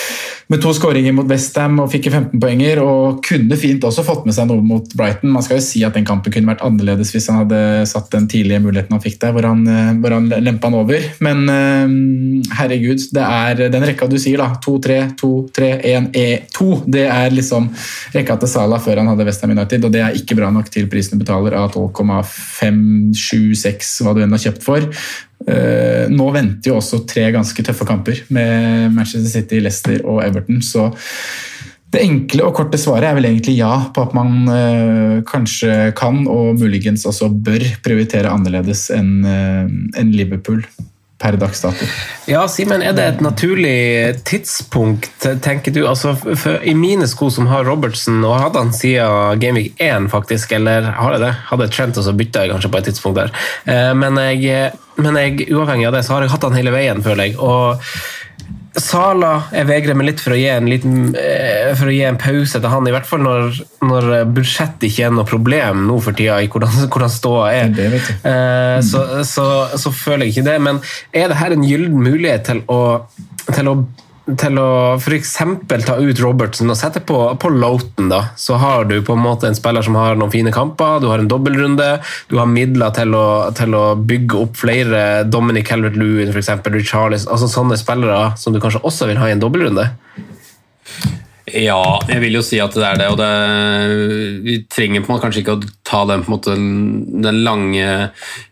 med to skåringer mot Westham og fikk 15 poenger. Og kunne fint også fått med seg noe mot Brighton. Man skal jo si at den kampen kunne vært annerledes hvis han hadde satt den tidlige muligheten han fikk der, hvor han, eh, hvor han lempa han over. Men eh, herregud, det er den rekka du sier, da. 2-3, 2-3, 1-E-2. Det er liksom rekka til Salah før han hadde Westham United, og det er ikke bra nok til prisen du betaler av 12,576, hva du enn har kjøpt for. Eh, Nå venter jo også tre ganske tøffe kamper med Manchester City, Leicester og Everton. så det enkle og korte svaret er vel egentlig ja på at man eh, kanskje kan og muligens også bør prioritere annerledes enn eh, enn Liverpool per dags dato. Ja, Simen, er det et naturlig tidspunkt, tenker du? Altså, I mine sko som har Robertsen, og hadde han siden Gameweek 1, faktisk, eller har jeg det? Hadde Trent, og så bytta jeg kanskje på et tidspunkt der. Eh, Men jeg, men jeg, uavhengig av det, så har jeg hatt han hele veien, føler jeg. og Sala jeg vegrer meg litt for å gi en, liten, eh, for å gi en pause til han, i hvert fall når, når budsjettet ikke er noe problem nå for tida i hvordan, hvordan ståa er. Det det. Eh, så, så, så føler jeg ikke det. Men er det her en gyllen mulighet til å, til å til å f.eks. ta ut Robertson og sette på, på Loughton, da, så har du på en måte en spiller som har noen fine kamper, du har en dobbeltrunde, du har midler til å, til å bygge opp flere Dominic Calvert-Lewin, f.eks. Richarlis, altså sånne spillere som du kanskje også vil ha i en dobbeltrunde? Ja, jeg vil jo si at det er det. Og det, vi trenger på en måte kanskje ikke å ta den, måte, den lange,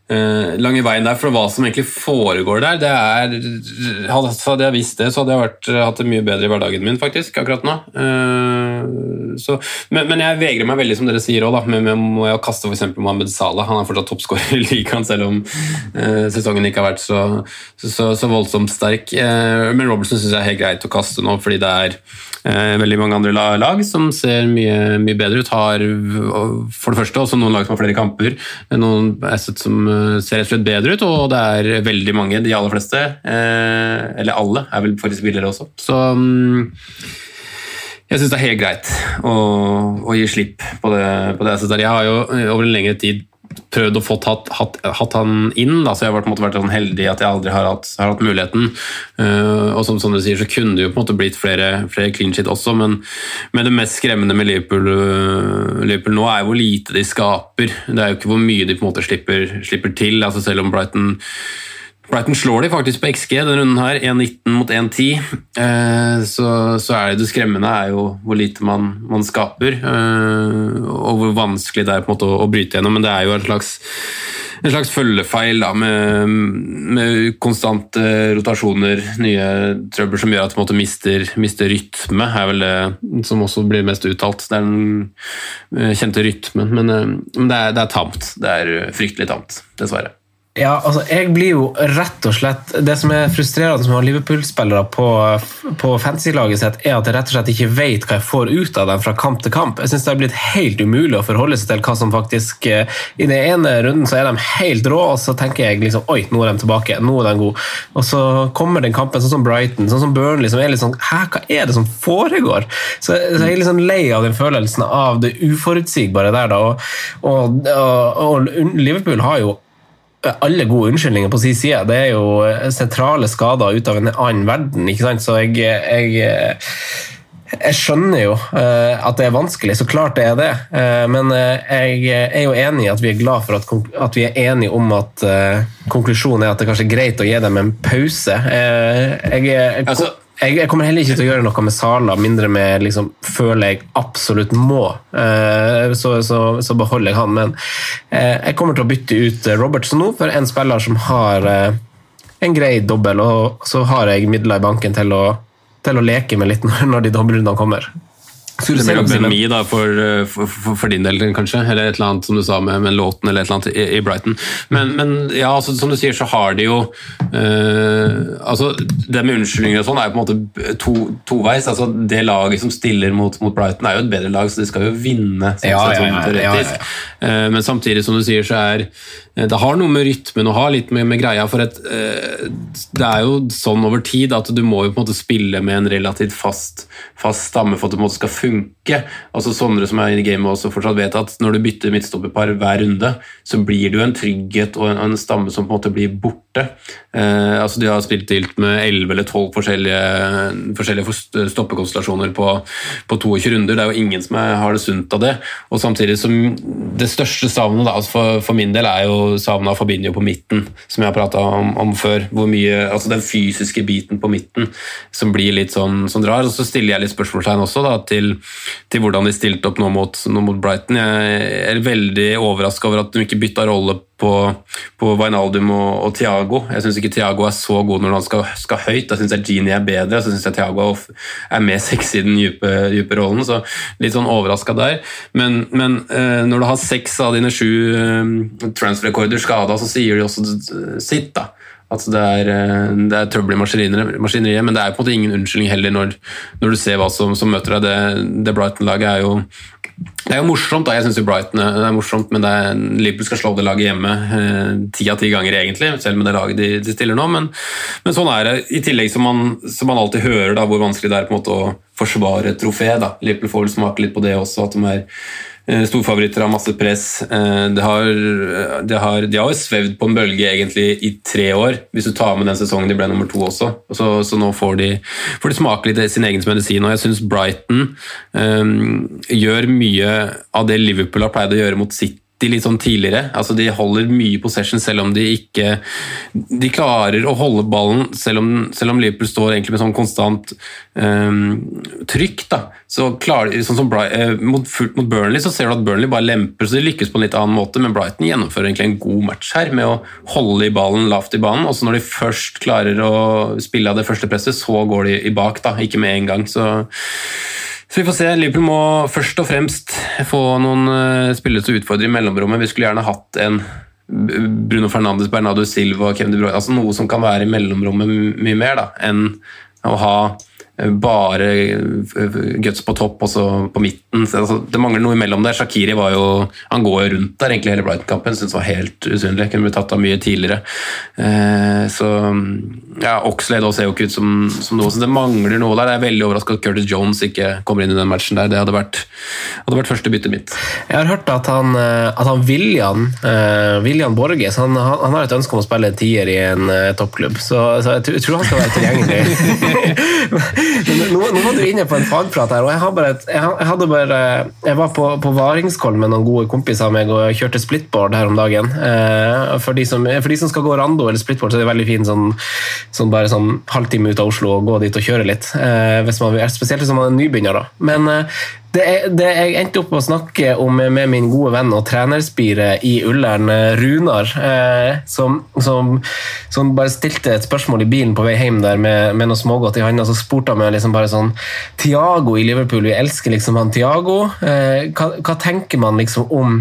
lange veien der for hva som egentlig foregår der. Det er, hadde jeg visst det, så hadde jeg vært, hatt det mye bedre i hverdagen min faktisk, akkurat nå. Eh, så, men, men jeg vegrer meg veldig, som dere sier òg, med, med må jeg kaste f.eks. Mohammed Salah. Han er fortsatt toppskårer i ligaen, selv om eh, sesongen ikke har vært så, så, så voldsomt sterk. Eh, men Robertson syns jeg er helt greit å kaste nå, fordi det er eh, veldig mange andre lag som ser mye, mye bedre ut. Har for det første også noen lag som har flere kamper, noen assets som eh, ser rett og slett bedre ut, og det er veldig mange, de aller fleste, eh, eller alle, er vel faktisk billigere også. Så mm, jeg syns det er helt greit å, å gi slipp på det. På det jeg. Jeg har jo eh, over en lengre tid prøvd å få tatt, hatt, hatt han inn. Da. Så jeg har måte vært sånn heldig at jeg aldri har hatt, har hatt muligheten. Uh, og som, som, du sier, så kunne det jo på en måte blitt flere, flere clean shit også, men, men, det mest skremmende med Liverpool, uh, Liverpool, nå er jo hvor lite de skaper. Det er jo ikke hvor mye de på en måte slipper, slipper til. altså Selv om Brighton Brighton slår de faktisk på XG denne runden her, 1,19 mot 1,10. Eh, så, så, er det det skremmende er jo hvor lite man, man skaper, eh, og hvor vanskelig det er på en måte å, å bryte gjennom. Men det er jo en slags, en slags følgefeil da, med, med konstante rotasjoner, nye trøbbel som gjør at man mister, mister, rytme, er vel det som også blir mest uttalt. Det er den eh, kjente rytmen, men, men det, er, det er tamt. Det er fryktelig tamt, dessverre. Ja, altså, jeg blir jo rett og slett Det som er frustrerende har Liverpool-spillere på, på fantasy-laget sitt, er at jeg rett og slett ikke vet hva jeg får ut av dem fra kamp til kamp. Jeg synes det har blitt helt umulig å forholde seg til hva som faktisk eh, I den ene runden så er de helt rå, og så tenker jeg liksom Oi, nå er de tilbake. Nå er de gode. Og så kommer den kampen, sånn som Brighton, sånn som Burnley, som er litt sånn Hæ, hva er det som foregår? Så, så jeg er litt sånn lei av den følelsen av det uforutsigbare der, da. og, og, og, og Liverpool har jo alle gode unnskyldninger på sin side. Det er jo eh, sentrale skader ut av en annen verden, ikke sant? så jeg, jeg, jeg skjønner jo eh, at det er vanskelig, så klart det er det. Eh, men jeg er jo enig i at vi er glad for at, at vi er enige om at konklusjonen er at det kanskje er greit å gi dem en pause. Jeg, jeg, altså, jeg, jeg, kommer heller ikke til å gjøre noe med Sala, mindre med liksom, føler jeg absolutt må. Eh, så, så, så, beholder jeg han. Men eh, jeg kommer til å bytte ut Robertson nå for en spiller som har eh, en grei dobbel, og så har jeg midler i banken til å, til å leke med litt når, når de dobbeltrundene kommer. BMI da, for, for, for, for, din del, kanskje? Eller et eller annet som du sa med, med låten eller et eller annet i, i Brighton. Men, men, ja, altså, som du sier, så har de jo uh, altså, Det med unnskyldninger og sånn er jo på en måte to, toveis. Altså, det laget som stiller mot, mot, Brighton, er jo et bedre lag, så de skal jo vinne. Sånn, ja, ja, ja, teoretisk. Uh, men samtidig, som du sier, så er Eh, det har noe med rytmen å ha, litt med, med greia. For et, eh, det er jo sånn over tid at du må jo på en måte spille med en relativt fast, fast stamme for at du på en måte skal funke. Altså Sondre som er i gamet også fortsatt vet at når du bytter midtstopperpar hver runde, så blir det jo en trygghet og en, en, stamme som på en måte blir borte. Eh, altså De har spilt ilt med 11 eller 12 forskjellige, forskjellige stoppekonstellasjoner på, på 22 runder. Det er jo ingen som er, har det sunt av det. Og samtidig som det største savnet da, altså for, for min del er jo savnet av Fabinho på midten, som jeg har prata om, om, før. hvor mye, altså Den fysiske biten på midten som blir litt sånn som drar. og Så stiller jeg litt spørsmålstegn også da, til, til, hvordan de stilte opp nå mot, nå mot Brighton. Jeg er veldig overraska over at de ikke bytta rolle på, på Wijnaldum og, og Thiago. Jeg syns ikke Thiago er så god når han skal, skal høyt. Da syns jeg Genie er bedre. Så syns jeg Thiago er mer sexy i den dype, dype, rollen. Så litt sånn overraska der. Men, men uh, når du har seks av dine sju uh, transfer-rekorder skada, så sier de også sitt, da. At det er, uh, det er trøbbel i maskineriet, men det er på en måte ingen unnskyldning heller når, når du ser hva som, som møter deg. Det, det Brighton-laget er jo det er jo morsomt, da. Jeg syns Brighton er morsomt, men er, Liverpool skal slå det laget hjemme eh, ti av ti ganger, egentlig, selv med det laget de, de stiller nå. Men, men, sånn er det. I tillegg som man, som man alltid hører da, hvor vanskelig det er på en måte å forsvare et trofé. Da. Liverpool får vel smake litt på det også, at de er Eh, storfavoritter har masse press. Eh, det har, det har, de har jo svevd på en bølge egentlig i tre år, hvis du tar med den sesongen de ble nummer to også. Så, så nå får de, får de, smake litt sin egen medisin. og Jeg syns Brighton um, gjør mye av det Liverpool har pleid å gjøre mot City litt sånn tidligere. Altså De holder mye possession selv om de ikke De klarer å holde ballen selv om, selv om Liverpool står egentlig med sånn konstant um, trykk. da, så klarer sånn som uh, mot, mot, Burnley så ser du at Burnley bare lemper, så de lykkes på en litt annen måte, men Brighton gjennomfører egentlig en god match her med å holde i ballen lavt i banen. og så Når de først klarer å spille av det første presset, så går de i bak, da, ikke med en gang. så så vi får se. Liverpool må først og fremst få noen uh, spillere til å utfordre i mellomrommet. Vi skulle gjerne hatt en Bruno Fernandes, Bernardo Silva Kevin De Bruyne. Altså noe som kan være i mellomrommet mye mer da, enn å ha bare guts på topp og så på midten. Så, altså, det mangler noe imellom der. Shakiri var jo, han går jo rundt der egentlig hele Brighton-kampen. Syns det var helt usynlig. Kunne blitt tatt av mye tidligere. Eh, så ja, Oxlade ser jo ikke ut som, som, noe, så det mangler noe der. Jeg er veldig overraska at Curtis Jones ikke kommer inn i den matchen der. Det hadde vært, hadde vært første byttet mitt. Jeg har hørt at han, at han William, uh, William Borges han, han, har et ønske om å spille en tier i en uh, toppklubb, så, så, jeg tror han skal være tilgjengelig. nå, nå, var du inne på en fagprat her, og jeg, bare et, jeg, bare Jeg var på, på Varingskoll med noen gode kompiser av meg og kjørte splitboard her om dagen. Uh, for, de som, for, de som, skal gå rando eller splitboard, så er det veldig fint sånn, sånn bare sånn halvtime ut av Oslo og gå dit og kjøre litt. hvis man, spesielt hvis man er nybegynner, da. Men det, det, jeg endte opp med å snakke om med min gode venn og trenerspire i Ullern, eh, Runar, eh, som, som, som, bare stilte et spørsmål i bilen på vei hjem der med, med noe smågodt i handa. Så spurte han meg liksom bare sånn Tiago i Liverpool, vi elsker liksom han Tiago. Eh, hva, hva, tenker man liksom om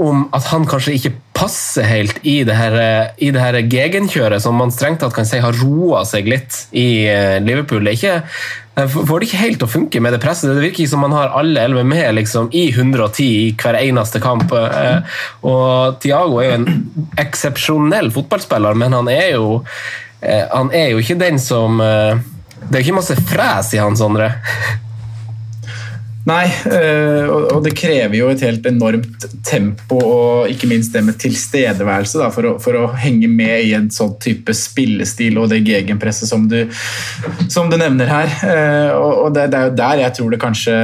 om at han kanskje ikke passer helt i det her, her gegenkjøret, som man strengt tatt kan si har roa seg litt i eh, Liverpool. Det er ikke, får det ikke helt til å funke med det presset. Det virker ikke som man har alle elleve med liksom, i 110 i hver eneste kamp. Eh, og Tiago er jo en eksepsjonell fotballspiller, men han er jo, eh, han er jo ikke den som Det er ikke masse fres i han, Sondre. Nei, eh, og det krever jo et helt enormt tempo og ikke minst det med tilstedeværelse da, for, å, for, å, henge med i en sånn type spillestil og det gegenpresset som du, som du nevner her. Eh, og det, er jo der jeg tror det kanskje,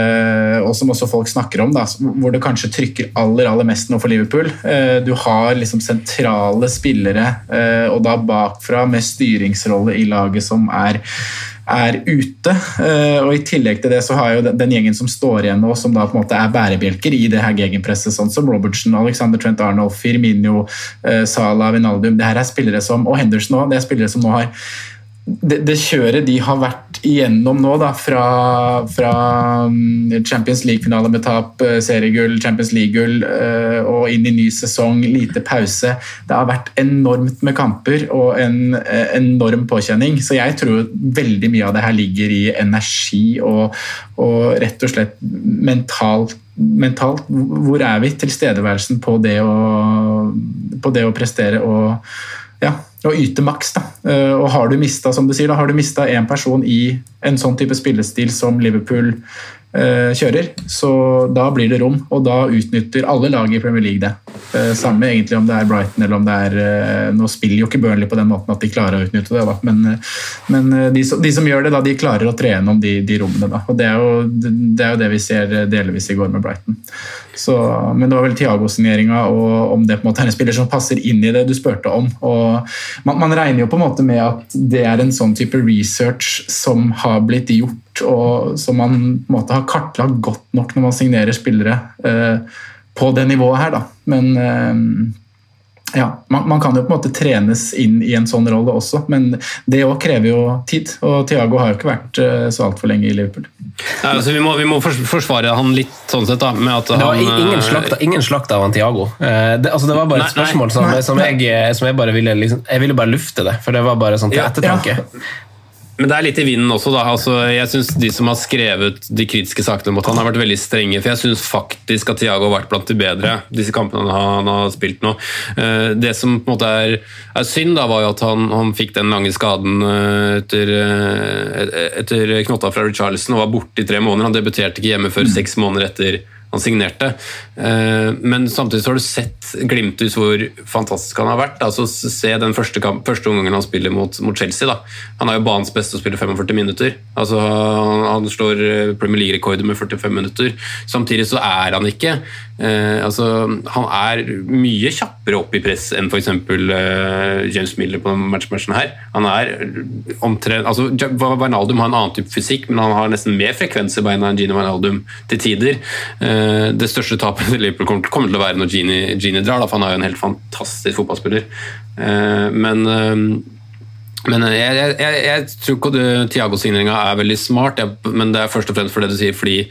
og som også folk snakker om, da, hvor det kanskje trykker aller aller mest nå for Liverpool. Eh, du har liksom sentrale spillere, og da bakfra med styringsrolle i laget som er er ute. Eh, og I tillegg til det så har jo den gjengen som står igjen nå, som da på en måte er bærebjelker i det her gegenpresset, sånn som Robertson, Alexander Trent Arnold, Firmino, eh, Salah, Vinaldum. Det her er spillere som, og Henderson òg, det er spillere som nå har det, det, kjøret de har vært igjennom nå, da, fra, fra mm, Champions League-finale med tap, eh, seriegull, Champions League-gull eh, og inn i ny sesong, lite pause Det har vært enormt med kamper og en eh, enorm påkjenning. Så jeg tror veldig mye av det her ligger i energi og, og rett og slett mentalt mentalt, hvor er vi? Tilstedeværelsen på det å, på det å prestere og ja, å yte maks. da. Eh, og har du mista som du sier, har du mista én person i en sånn type spillestil som Liverpool kjører, så da blir det rom, og da utnytter alle lag i Premier League det. Uh, samme egentlig om det er Brighton eller om det er uh, Nå spiller jo ikke Burnley på den måten at de klarer å utnytte det, da. men, men de, som, de, som, gjør det, da, de klarer å tre gjennom de, de rommene. Da. og det er, jo, det er, jo, det vi ser delvis i går med Brighton. Så, men det var vel Tiago-signeringa og om det på en måte er en spiller som passer inn i det du spurte om. man, man, regner jo på en måte med at det er en sånn type research som har blitt gjort, og som man på en måte har kartlagt godt nok når man signerer spillere eh, på det nivået her. Da. Men eh, ja, man, man, kan jo på en måte trenes inn i en sånn rolle også, men det òg krever jo tid. Og Thiago har jo ikke vært eh, så altfor lenge i Liverpool. Ja, altså vi, må, vi, må, forsvare han litt sånn sett, da. Med at han, det var ingen eh, slakt, ingen slakt av han Thiago. Eh, det, altså, det var bare et spørsmål som, som, jeg, som jeg, bare ville liksom, Jeg ville bare lufte det, for det var bare sånn til ettertanke. Ja. Men det er litt i vinden også, da. Altså, jeg synes De som har skrevet de kritiske sakene mot han har vært veldig strenge. For jeg syns faktisk at Tiago har vært blant de bedre disse kampene han har, han har spilt nå. Eh, det som på en måte er, er synd, da, var jo at han, han fikk den lange skaden eh, etter, eh, etter knotta fra Richarlison og var borte i tre måneder. Han debuterte ikke hjemme før mm. seks måneder etter han signerte. Eh, men samtidig så har du sett Glimthus hvor fantastisk han har vært. Altså, se den første, kamp, første omgangen han spiller mot, mot, Chelsea. Da. Han er jo banens beste å spille 45 minutter. Altså, han, han slår eh, Premier League-rekorder med 45 minutter. Samtidig så er han ikke eh, altså, Han er mye kjappere opp i press enn f.eks. Eh, James Miller på matchmatchen her. Han er omtrent altså, Wijnaldum har en annen type fysikk, men han har nesten mer frekvens i beina enn Gini Wijnaldum til tider. Eh, det største tapet til Liverpool kommer til å være når Gini, Gini drar, da, for han er jo en helt fantastisk fotballspiller. Eh, men, eh, men jeg, jeg, jeg, jeg tror ikke Tiago-signeringa er veldig smart, men det er først og fremst for det du sier, fordi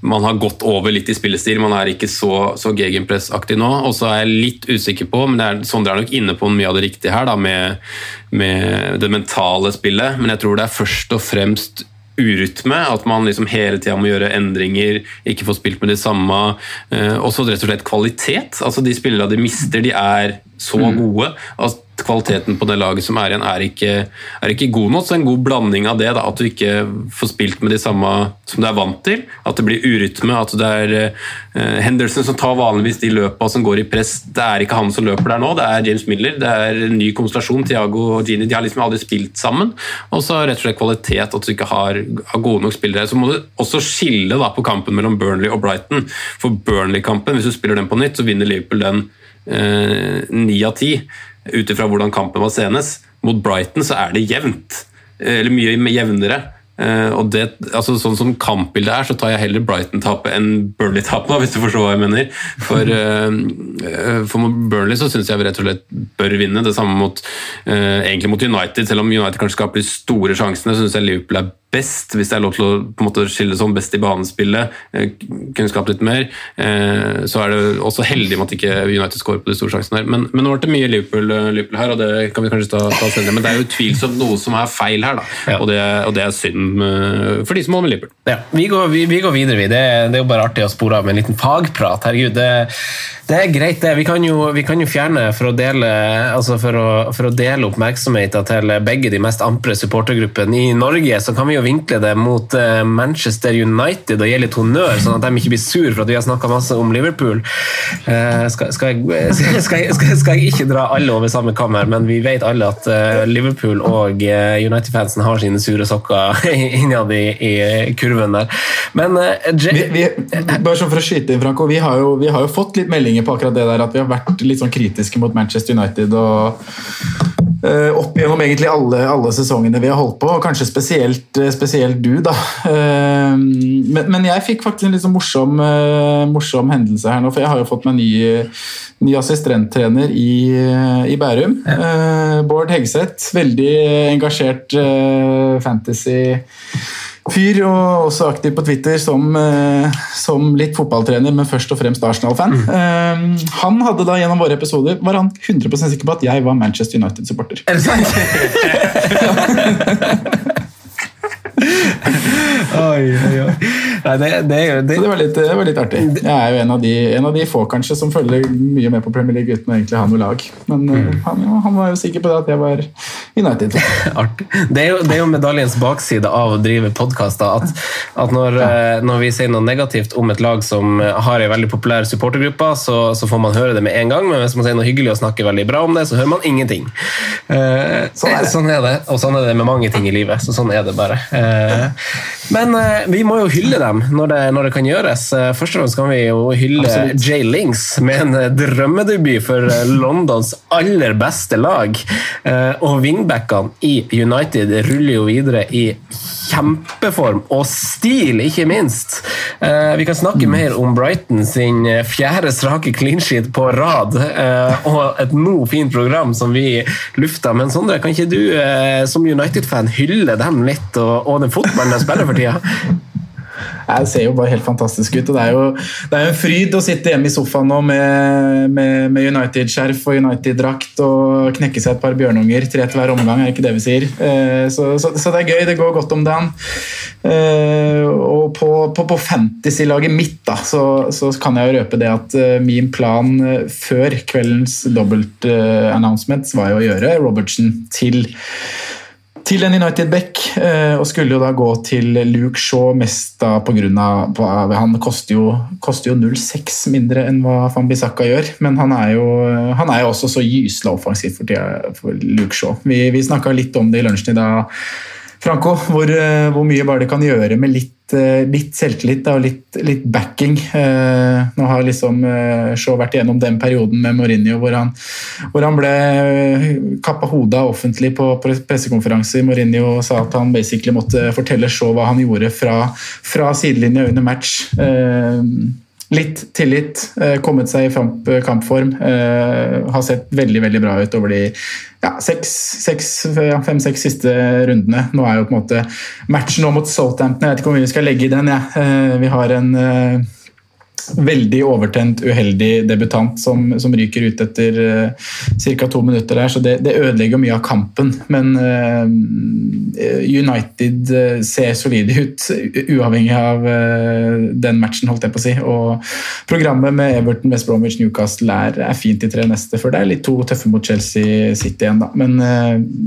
man har gått over litt i spillestil. Man er ikke så, så gegenpressaktig nå. Og så er jeg litt usikker på, men det er, Sondre er nok inne på mye av det riktige her, da, med, med, det mentale spillet. Men jeg tror det er først og fremst urytme, at man liksom hele tida må gjøre endringer, ikke få spilt med de samme. Eh, også rett og slett kvalitet. altså De spillerne de mister, de er så mm. gode. at Kvaliteten på det laget som er igjen, er ikke, er ikke god nok. Så en god blanding av det, da, at du ikke får spilt med de samme som du er vant til. At det blir urytme. At det er uh, Henderson som tar vanligvis de løpa som går i press. Det er ikke han som løper der nå, det er James Miller. Det er en ny konstellasjon. Tiago og Gini de har liksom aldri spilt sammen. Og så rett og slett kvalitet, at du ikke har, har gode nok spillere. Så må du også skille da, på kampen mellom Burnley og Brighton. For Burnley-kampen, hvis du spiller den på nytt, så vinner Liverpool den Eh, ni av ti, ut ifra hvordan kampen var senest. Mot Brighton så er det jevnt, eh, eller mye jevnere. Uh, og det, altså Sånn som kampbildet er, så tar jeg heller Brighton-tapet enn Burnley-tapet, hvis du forstår hva jeg mener. For, uh, for Burnley så syns jeg rett og slett bør vinne. Det samme mot, egentlig mot United. Selv om United kanskje skaper de store sjansene, synes syns jeg Liverpool er best, hvis det er lov til å på en måte skille sånn best i banespillet, eh, kunne skapt litt mer. Eh, så er det også heldig med at ikke United scorer på de store sjansene her. Men, men nå ble det mye Liverpool, eh, Liverpool, her, og det kan vi kanskje ta, ta senere. Men det er jo utvilsomt noe som er feil her, da. Og, det, og, det, er synd for de som holder med Liverpool. Ja, vi går, vi, vi går videre, vi. Det, det, er jo bare artig å spore av med en liten fagprat. Herregud, det, det er greit, det. Vi kan, jo, vi kan jo, fjerne for å dele, altså for å, for å dele oppmerksomheten til begge de mest ampre supportergruppene i Norge. Så kan vi jo vinkle det mot eh, Manchester United og gi litt honnør, sånn at de ikke blir sur for at vi har snakka masse om Liverpool. Eh, skal, skal, jeg, skal, jeg, skal, jeg, ikke dra alle over samme kammer, men vi vet alle at eh, Liverpool og United-fansen har sine sure sokker innad i, i kurven der. Men vi, vi, bare sånn for å skyte inn, Franco, vi har jo, vi har jo fått litt meldinger på akkurat det der at vi har vært litt sånn kritiske mot Manchester United. og uh, Opp gjennom egentlig alle, alle, sesongene vi har holdt på, og kanskje spesielt, eh, spesielt du. da. Uh, men, men, jeg fikk faktisk en litt sånn morsom, morsom, hendelse her nå, for jeg har jo fått meg ny, ny assistenttrener i, i Bærum. Bård Hegseth, veldig engasjert fantasy fyr, og også aktiv på Twitter som, eh, som litt fotballtrener, men først og fremst Arsenal-fan. Mm. Uh, han hadde da gjennom våre episoder var han 100% sikker på at jeg var Manchester United-supporter. Er det sant? oi, oi, oi. Nei, det, det, det, det, var litt, det, var litt, artig. Jeg er jo en av, de, en av de få kanskje som følger mye med på Premier League uten å egentlig ha noe lag. Men eh, mm. han, han, var jo sikker på det at jeg var United. Artig. Det er, jo, det er jo medaljens bakside av å drive podkaster. At, at når. Eh, når, vi sier noe negativt om et lag som har en veldig populær supportergruppe, så, så, får man høre det med en gang. Men hvis man sier noe hyggelig og snakker veldig bra om det, så hører man ingenting. Eh, sånn, er sånn, er det. Og sånn er det med mange ting i livet. Så sånn er det bare. Uh, men uh, vi må jo hylle dem når det, når det kan gjøres. Først og fremst kan vi jo hylle Absolutt. Jay Links med en drømmedebut for Londons aller beste lag. Og wingbackene i United ruller jo videre i kjempeform og stil, ikke minst. Eh, vi kan snakke mm. mer om Brighton sin fjerde strake clean sheet på rad, eh, og et nå fint program som vi lufta. Men Sondre, kan ikke du eh, som United-fan hylle dem litt, og, og den fotballen de spiller for tida? Det ser jo bare helt fantastisk ut. og Det er jo det er en fryd å sitte hjemme i sofaen nå med, med, med United-skjerf og United-drakt og knekke seg et par bjørnunger. Tre til hver omgang, er ikke det vi sier. Eh, så, så, så, det er gøy. Det går godt om dagen. Eh, og på, på, på fantasy-laget mitt da, så, så, kan jeg jo røpe det at eh, min plan før kveldens dobbelt-announcement var jo å gjøre Robertsen til til en United-back, eh, og skulle jo da gå til Luke Shaw mest da pga. Han koster jo, koster jo 0,6 mindre enn hva Fambisaka gjør, men han er jo, han er jo også så gysla offensiv for, for Luke Shaw. Vi, vi snakka litt om det i lunsjen i dag, Franco, hvor, eh, hvor mye bare det kan gjøre med litt Eh, litt selvtillit og litt, litt, backing. Eh, nå har liksom Shaw vært igjennom den perioden med Mourinho hvor han, hvor han ble kappa hodet av offentlig på pressekonferanse. Mourinho sa at han basically måtte fortelle Shaw hva han gjorde fra, fra sidelinja under match. Litt tillit, kommet seg i kampform. Har sett veldig veldig bra ut over de ja, fem-seks siste rundene. Nå er jo på en måte matchen nå mot Southampton Jeg vet ikke hvor mye vi skal legge i den. Ja. Eh, vi har en, eh, veldig overtent, uheldig debutant som, som ryker ut etter uh, ca. to minutter der, så det, det, ødelegger mye av kampen. Men uh, United uh, ser solide ut, uavhengig av den matchen, holdt jeg på å si. Og programmet med Everton, West Bromwich, Newcastle er, er fint i tre neste, for det er litt to tøffe mot Chelsea City igjen, da. Men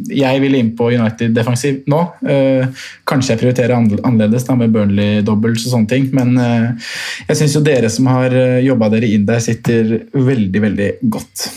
jeg vil inn på United defensiv nå. kanskje jeg prioriterer annerledes da, med Burnley doubles og sånne ting, men jeg syns jo dere som har eh, jobba dere inn der, sitter veldig, veldig godt.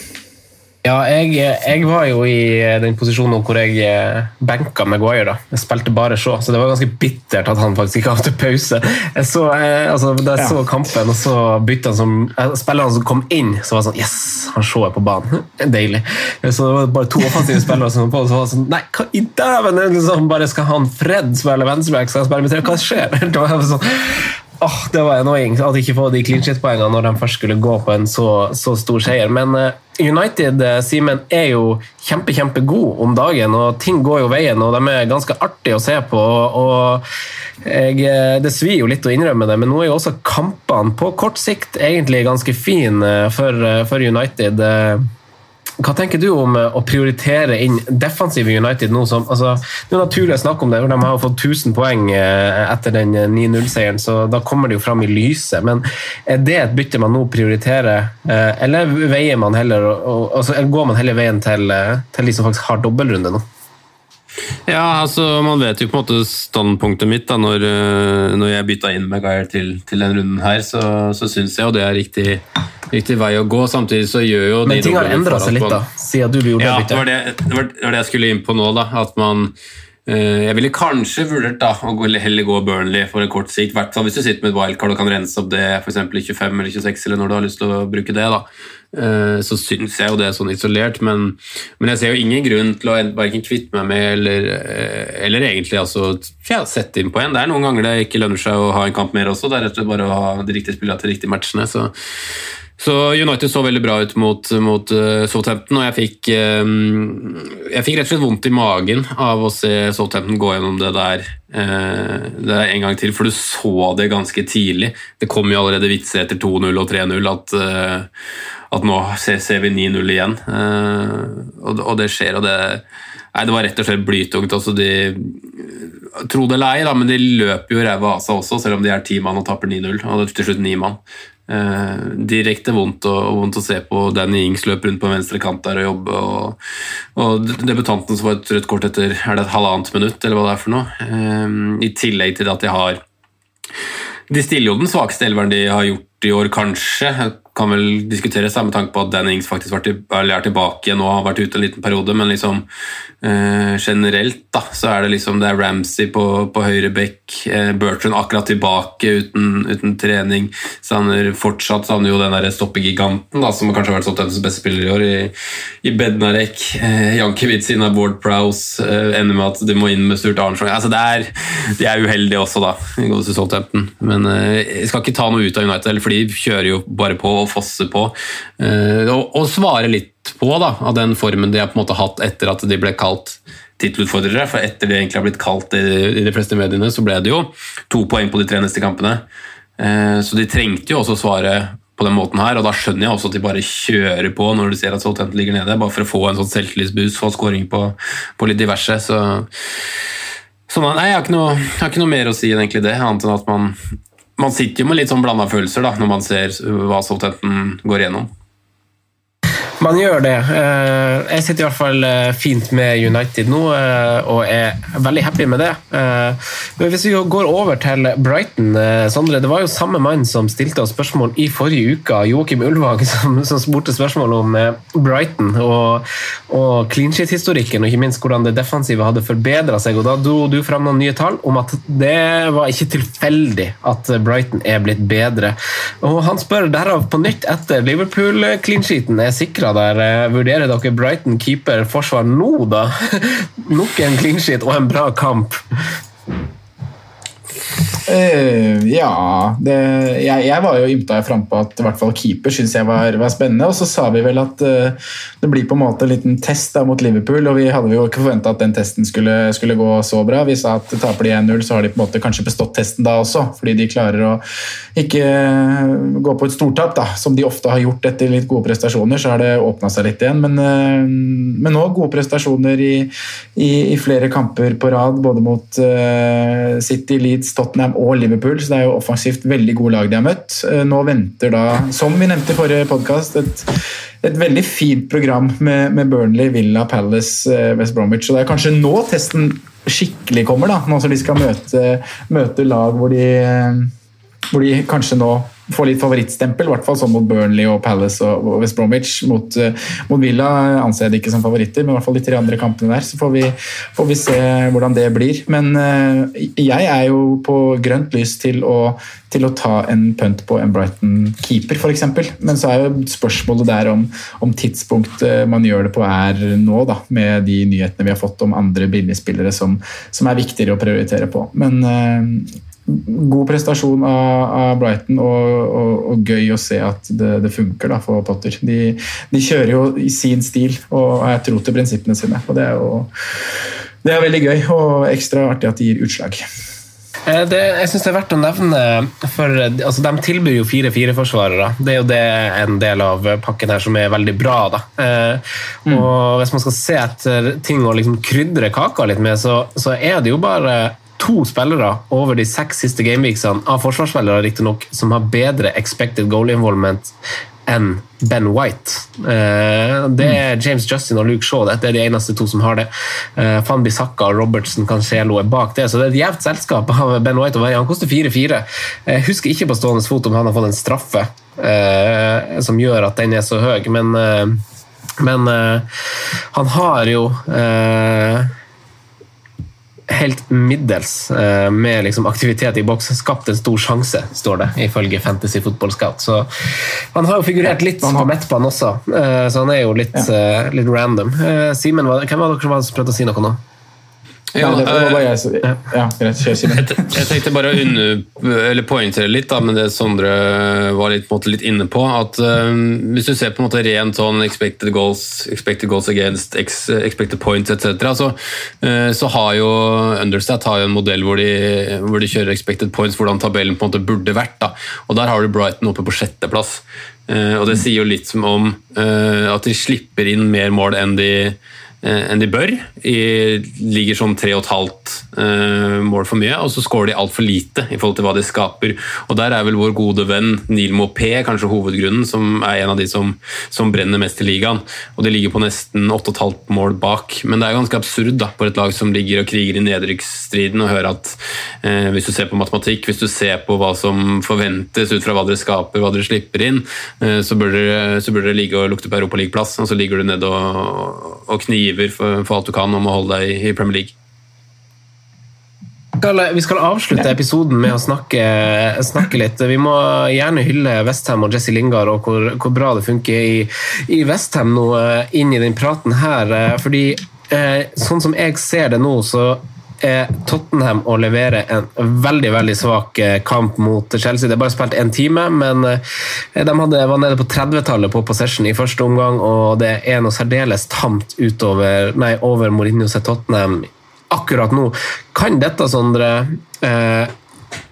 Ja, jeg, jeg, var jo i eh, den posisjonen hvor jeg eh, benka Maguire. da. Jeg spilte bare så, så det var ganske bittert at han faktisk ikke hadde pause. Jeg så, altså, da jeg ja. så kampen, og så bytta han som spillerne som kom inn, så var det sånn Yes, han så jeg på banen. Deilig. Så det var bare to offensive spillere som var på, så var det sånn Nei, hva i dæven! Liksom, bare skal han Fred spille venstreback? Skal jeg spille med Hva skjer? Det var sånn, Oh, det var annoying at ikke få de clean shit-poengene når de først skulle gå på en så, så stor seier. Men uh, United uh, Simen, er jo kjempe, kjempegod om dagen, og ting går jo veien. og De er ganske artige å se på. og jeg, uh, Det svir jo litt å innrømme det, men nå er jo også kampene på kort sikt egentlig ganske fine for, for United. Hva tenker du om eh, å prioritere inn defensive United nå som altså, Det er naturlig å snakke om det, for de har fått 1000 poeng eh, etter den 9-0-seieren, så da kommer det jo fram i lyset. Men er det et bytte man nå prioriterer, eh, eller man heller, altså, går man heller veien til, til de som faktisk har dobbeltrunde nå? Ja, altså Man vet jo på en måte standpunktet mitt da, når, når jeg bytta inn Maguire til, til denne runden her, så, så syns jeg jo det er riktig riktig vei å gå. Samtidig så gjør jo Men ting har endra seg litt, da, siden du gjorde ja, det. Ja, det, var det jeg skulle inn på nå. da, at man eh, jeg ville kanskje vurdert da, å heller gå Burnley for en kort sikt. hvert hvis du sitter med et wildcard og kan rense opp det for i 25 eller 26, eller når du har lyst til å bruke det. da. Eh, så syns jeg jo det er sånn isolert, men, men jeg ser jo ingen grunn til å verken kvitte meg med eller, eh, eller egentlig altså, ja, sette inn på en. Det er noen ganger det ikke lønner seg å ha en kamp mer også. Det er rett og slett bare å ha de riktige spillerne til de riktige matchene. så så United så veldig bra ut mot, mot uh, Southampton, og jeg fikk, um, jeg fikk rett og slett vondt i magen av å se Southampton gå gjennom det der, uh, det der en gang til, for du så det ganske tidlig. Det kom jo allerede vitser etter 2-0 og 3-0 at, at, nå ser, vi 9-0 igjen. Og, og, det skjer, og det Nei, det var rett og slett blytungt. Altså de, tro det eller ei, men de løper jo ræva av seg også, selv om de er ti mann og taper 9-0. Og det er til slutt ni mann. Eh, direkte vondt, og, vondt å se på Danny Ings løpe rundt på venstre kant der og jobbe. Og, og debutanten som får et rødt kort etter er det et halvannet minutt, eller hva det er for noe. Eh, I tillegg til at de har De stiller jo den svakeste elveren de har gjort i år, kanskje kan vel diskuteres med tanke på at Dan faktisk er tilbake og har vært ute en liten periode, men liksom eh, generelt da, så er det liksom det er Ramsey på, på høyre bekk, eh, Bertrand akkurat tilbake uten, uten trening. Savner fortsatt savner jo den der stoppegiganten da, som kanskje har vært Southamptons beste spiller i år, i, i Bednarek. Eh, Jankiewicz sine Ward Prowse eh, ender med at de må inn med Sturt Arnstrong. Altså, det er, de er uheldige også, da, i godeste Southampton. Men eh, jeg skal ikke ta noe ut av United, for de kjører jo bare på fosse på. Eh, og, og svare litt på da, av den formen de har på en måte hatt etter at de ble kalt tittelutfordrere. For etter de egentlig har blitt kalt i, i de fleste mediene, så ble det jo to poeng på de tre neste kampene. Eh, så de trengte jo også svare på den måten her, og da skjønner jeg også at de bare kjører på når du ser at Southampton ligger nede, bare for å få en sånn selvtillitsboost, få skåring på, på, litt diverse. Så, så nei, jeg har, noe, jeg har, ikke noe, mer å si enn egentlig det, annet enn at man man sitter jo med litt sånn blanda følelser da, når man ser hva Southampton går igjennom. Man gjør det. Eh, jeg sitter i hvert fall eh, fint med United nå eh, og er veldig happy med det. Men hvis vi går over til Brighton, Sondre. Det var jo samme mann som stilte oss spørsmål i forrige uke, Joakim Ulvang, som, som spurte spørsmål om Brighton og, og clean shit-historikken, og ikke minst hvordan det defensive hadde forbedra seg. og Da dro du fram noen nye tall om at det var ikke tilfeldig at Brighton er blitt bedre. Og Han spør derav på nytt etter Liverpool-clean sheeten er sikra ekstra der. Eh, vurderer dere Brighton keeper-forsvar nå, da? Nok en clean sheet og en bra kamp. Uh, ja det, jeg, jeg, var jo ymta frampå at i hvert fall keeper syns jeg var, var, spennende. Og så sa vi vel at uh, det blir på en måte en liten test da, mot Liverpool. Og vi hadde jo ikke forventa at den testen skulle, skulle, gå så bra. Vi sa at taper de 1-0, så har de på en måte kanskje bestått testen da også. Fordi de klarer å ikke gå på et stortap, da, som de ofte har gjort etter litt gode prestasjoner. Så har det åpna seg litt igjen. Men, uh, men, nå gode prestasjoner i, i, i, flere kamper på rad, både mot City, Leeds, Tottenham og Liverpool, så det er jo offensivt veldig gode lag de har møtt. Eh, nå venter da, som vi nevnte i forrige podkast, et, et, veldig fint program med, med, Burnley, Villa, Palace, eh, West Bromwich. Så det er kanskje nå testen skikkelig kommer, da, nå som de skal møte, møte lag hvor de, hvor de kanskje nå får litt favorittstempel, i hvert fall sånn mot Burnley og Palace og West Bromwich. Mot, uh, mot Villa anser jeg det ikke som favoritter, men i hvert fall de tre andre kampene der. Så får vi, får vi se hvordan det blir. Men uh, jeg er jo på grønt lys til å, til å ta en punt på en Brighton-keeper, f.eks. Men så er jo spørsmålet der om, om tidspunktet man gjør det på er nå, da, med de nyhetene vi har fått om andre billigspillere som, som er viktigere å prioritere på. Men uh, god prestasjon av, av Brighton og, og, og, gøy å se at det, det funker da, for Potter. De, de, kjører jo i sin stil og er tro til prinsippene sine. og Det er jo det er veldig gøy og ekstra artig at de gir utslag. Eh, det, jeg synes det er verdt å nevne, for altså, De tilbyr jo 4-4-forsvarere. Det er jo det en del av pakken her som er veldig bra. da. Eh, mm. og Hvis man skal se etter ting å liksom krydre kaka litt med, så, så er det jo bare to spillere over de seks siste gameweeksene av forsvarsspillere riktignok, som har bedre expected goal involvement enn Ben White. Eh, det er James Justin og Luke Shaw. Det er de eneste to som har det. Eh, Van Bissaka og Robertson Cancelo er bak det, så det er et jevnt selskap av Ben White å være Han koster 4-4. Jeg husker ikke på stående fot om han har fått en straffe eh, som gjør at den er så høy, men, men han har jo helt middels eh, med liksom aktivitet i boks. Skapt en stor sjanse, står det ifølge Fantasy Football Scout. Så han har jo figurert litt på midtbanen også, eh, så han er jo litt, ja. litt random. Simen, hvem var dere som prøvde å si noe nå? Ja, det var bare jeg, ja. ja greit, Simen. jeg tenkte bare å under, poengtere litt da, med det Sondre var litt, litt inne på. at um, Hvis du ser på en måte rent sånn expected goals, expected goals against, expected points etc., så, uh, så har jo Understat har jo en modell hvor de, hvor de, kjører expected points, hvordan tabellen på en måte burde vært. da, og Der har du Brighton oppe på sjetteplass. Uh, og Det sier jo litt som om uh, at de slipper inn mer mål enn de Eh, enn de bør. De ligger sånn tre og et halvt eh, mål for mye, og så skårer de altfor lite i forhold til hva de skaper. Og Der er vel vår gode venn Neil Mopé kanskje hovedgrunnen, som er en av de som, som brenner mest i ligaen. Og De ligger på nesten 8,5 mål bak. Men det er ganske absurd da, på et lag som ligger og kriger i nedrykksstriden, og høre at eh, hvis du ser på matematikk, hvis du ser på hva som forventes ut fra hva dere skaper, hva dere slipper inn, eh, så, bør dere, ligge og lukte på Europaligaplass, og så ligger du nede og, og kniver giver for, for, alt du kan om å holde deg i Premier League. Vi skal avslutte episoden med å snakke, snakke litt. Vi må gjerne hylle Westham og Jesse Lingard og hvor, hvor, bra det funker i, i Westham nå eh, inn i den praten her. Eh, fordi eh, sånn som jeg ser det nå, så er Tottenham å levere en veldig veldig svak eh, kamp mot Chelsea. Det er bare spilt én time, men eh, de hadde, var nede på 30-tallet på possession i første omgang, og det er noe særdeles tamt utover, nei, over Mourinho sitt Tottenham akkurat nå. Kan dette, Sondre, eh,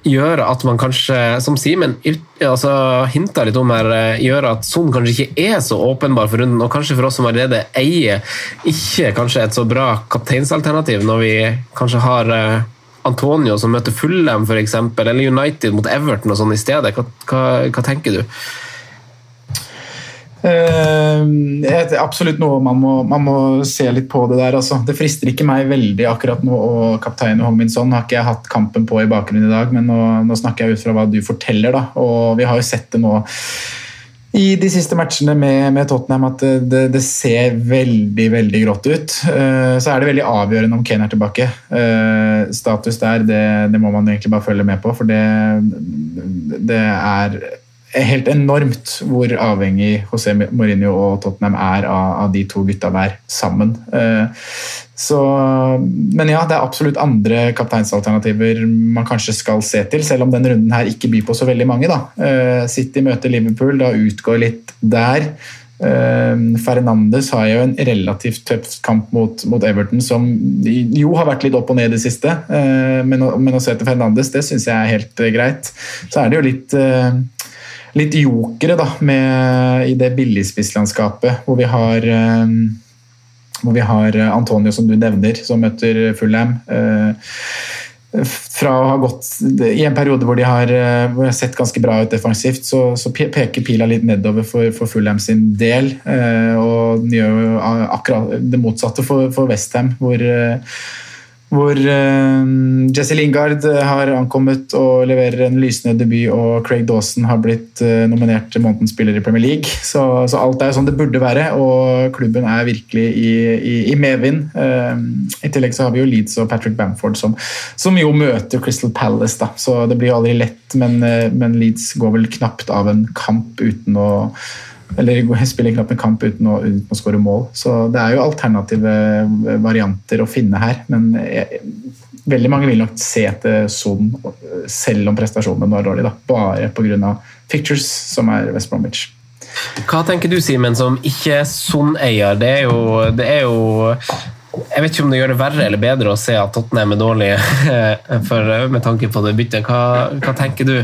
gjøre at man kanskje, som Simen altså, hinta litt om her, gjør gjøre at Son kanskje ikke er så åpenbar for runden, og kanskje for oss som allerede eier ikke kanskje et så bra kapteinsalternativ, når vi kanskje har eh, Antonio som møter Fulham f.eks., eller United mot Everton og sånn i stedet. Hva, hva, hva tenker du? Uh, absolutt noe man må, man må, se litt på det der. Altså. Det frister ikke meg veldig akkurat nå. og Kaptein Hong har ikke jeg hatt kampen på i bakgrunnen i dag, men nå, nå, snakker jeg ut fra hva du forteller. da, og Vi har jo sett det nå i de siste matchene med, med Tottenham at det, det, ser veldig veldig grått ut. Uh, så er det veldig avgjørende om Kane er tilbake. Uh, status der, det, det, må man egentlig bare følge med på, for det, det er helt enormt hvor avhengig José Mourinho og Tottenham er av, av de to gutta der sammen. Eh, så, men ja, det er absolutt andre kapteinsalternativer man kanskje skal se til, selv om denne runden her ikke byr på så veldig mange. da. Eh, City møter Liverpool, da utgår litt der. Fernandes har jo en relativt tøff kamp mot, mot, Everton, som jo har vært litt opp og ned i det siste. Men å, men å se til Fernandes, det syns jeg er helt greit. Så er det jo litt litt jokere da, med, i det billigspisslandskapet, hvor vi har eh, hvor vi har Antonio, som du nevner, som møter Fulham. Eh, fra å ha gått I en periode hvor de har, eh, hvor de har sett ganske bra ut defensivt, så, så, peker pila litt nedover for, for Fulham sin del. Og den gjør akkurat det motsatte for, for Westham, hvor hvor uh, Jesse Lingard eh, har ankommet og leverer en lysende debut, og Craig Dawson har blitt uh, nominert til månedens spiller i Premier League. Så, så, alt er jo sånn det burde være, og klubben er virkelig i, i, i medvind. I tillegg så har vi jo Leeds og Patrick Bamford, som, som jo møter Crystal Palace. Da. Så det blir jo aldri lett, men, men Leeds går vel knapt av en kamp uten å eller spiller knapt en kamp uten å, uten å skåre mål. Så det er jo alternative varianter å finne her. Men jeg, veldig mange vil nok se etter Son selv om prestasjonene var dårlige. Da. Bare pga. Pictures, som er West Bromwich. Hva tenker du, Simen, som ikke er Son-eier? Det, det, er jo Jeg vet ikke om det gjør det verre eller bedre å se at Tottenham er dårlige med tanke på det byttet. Hva, hva tenker du?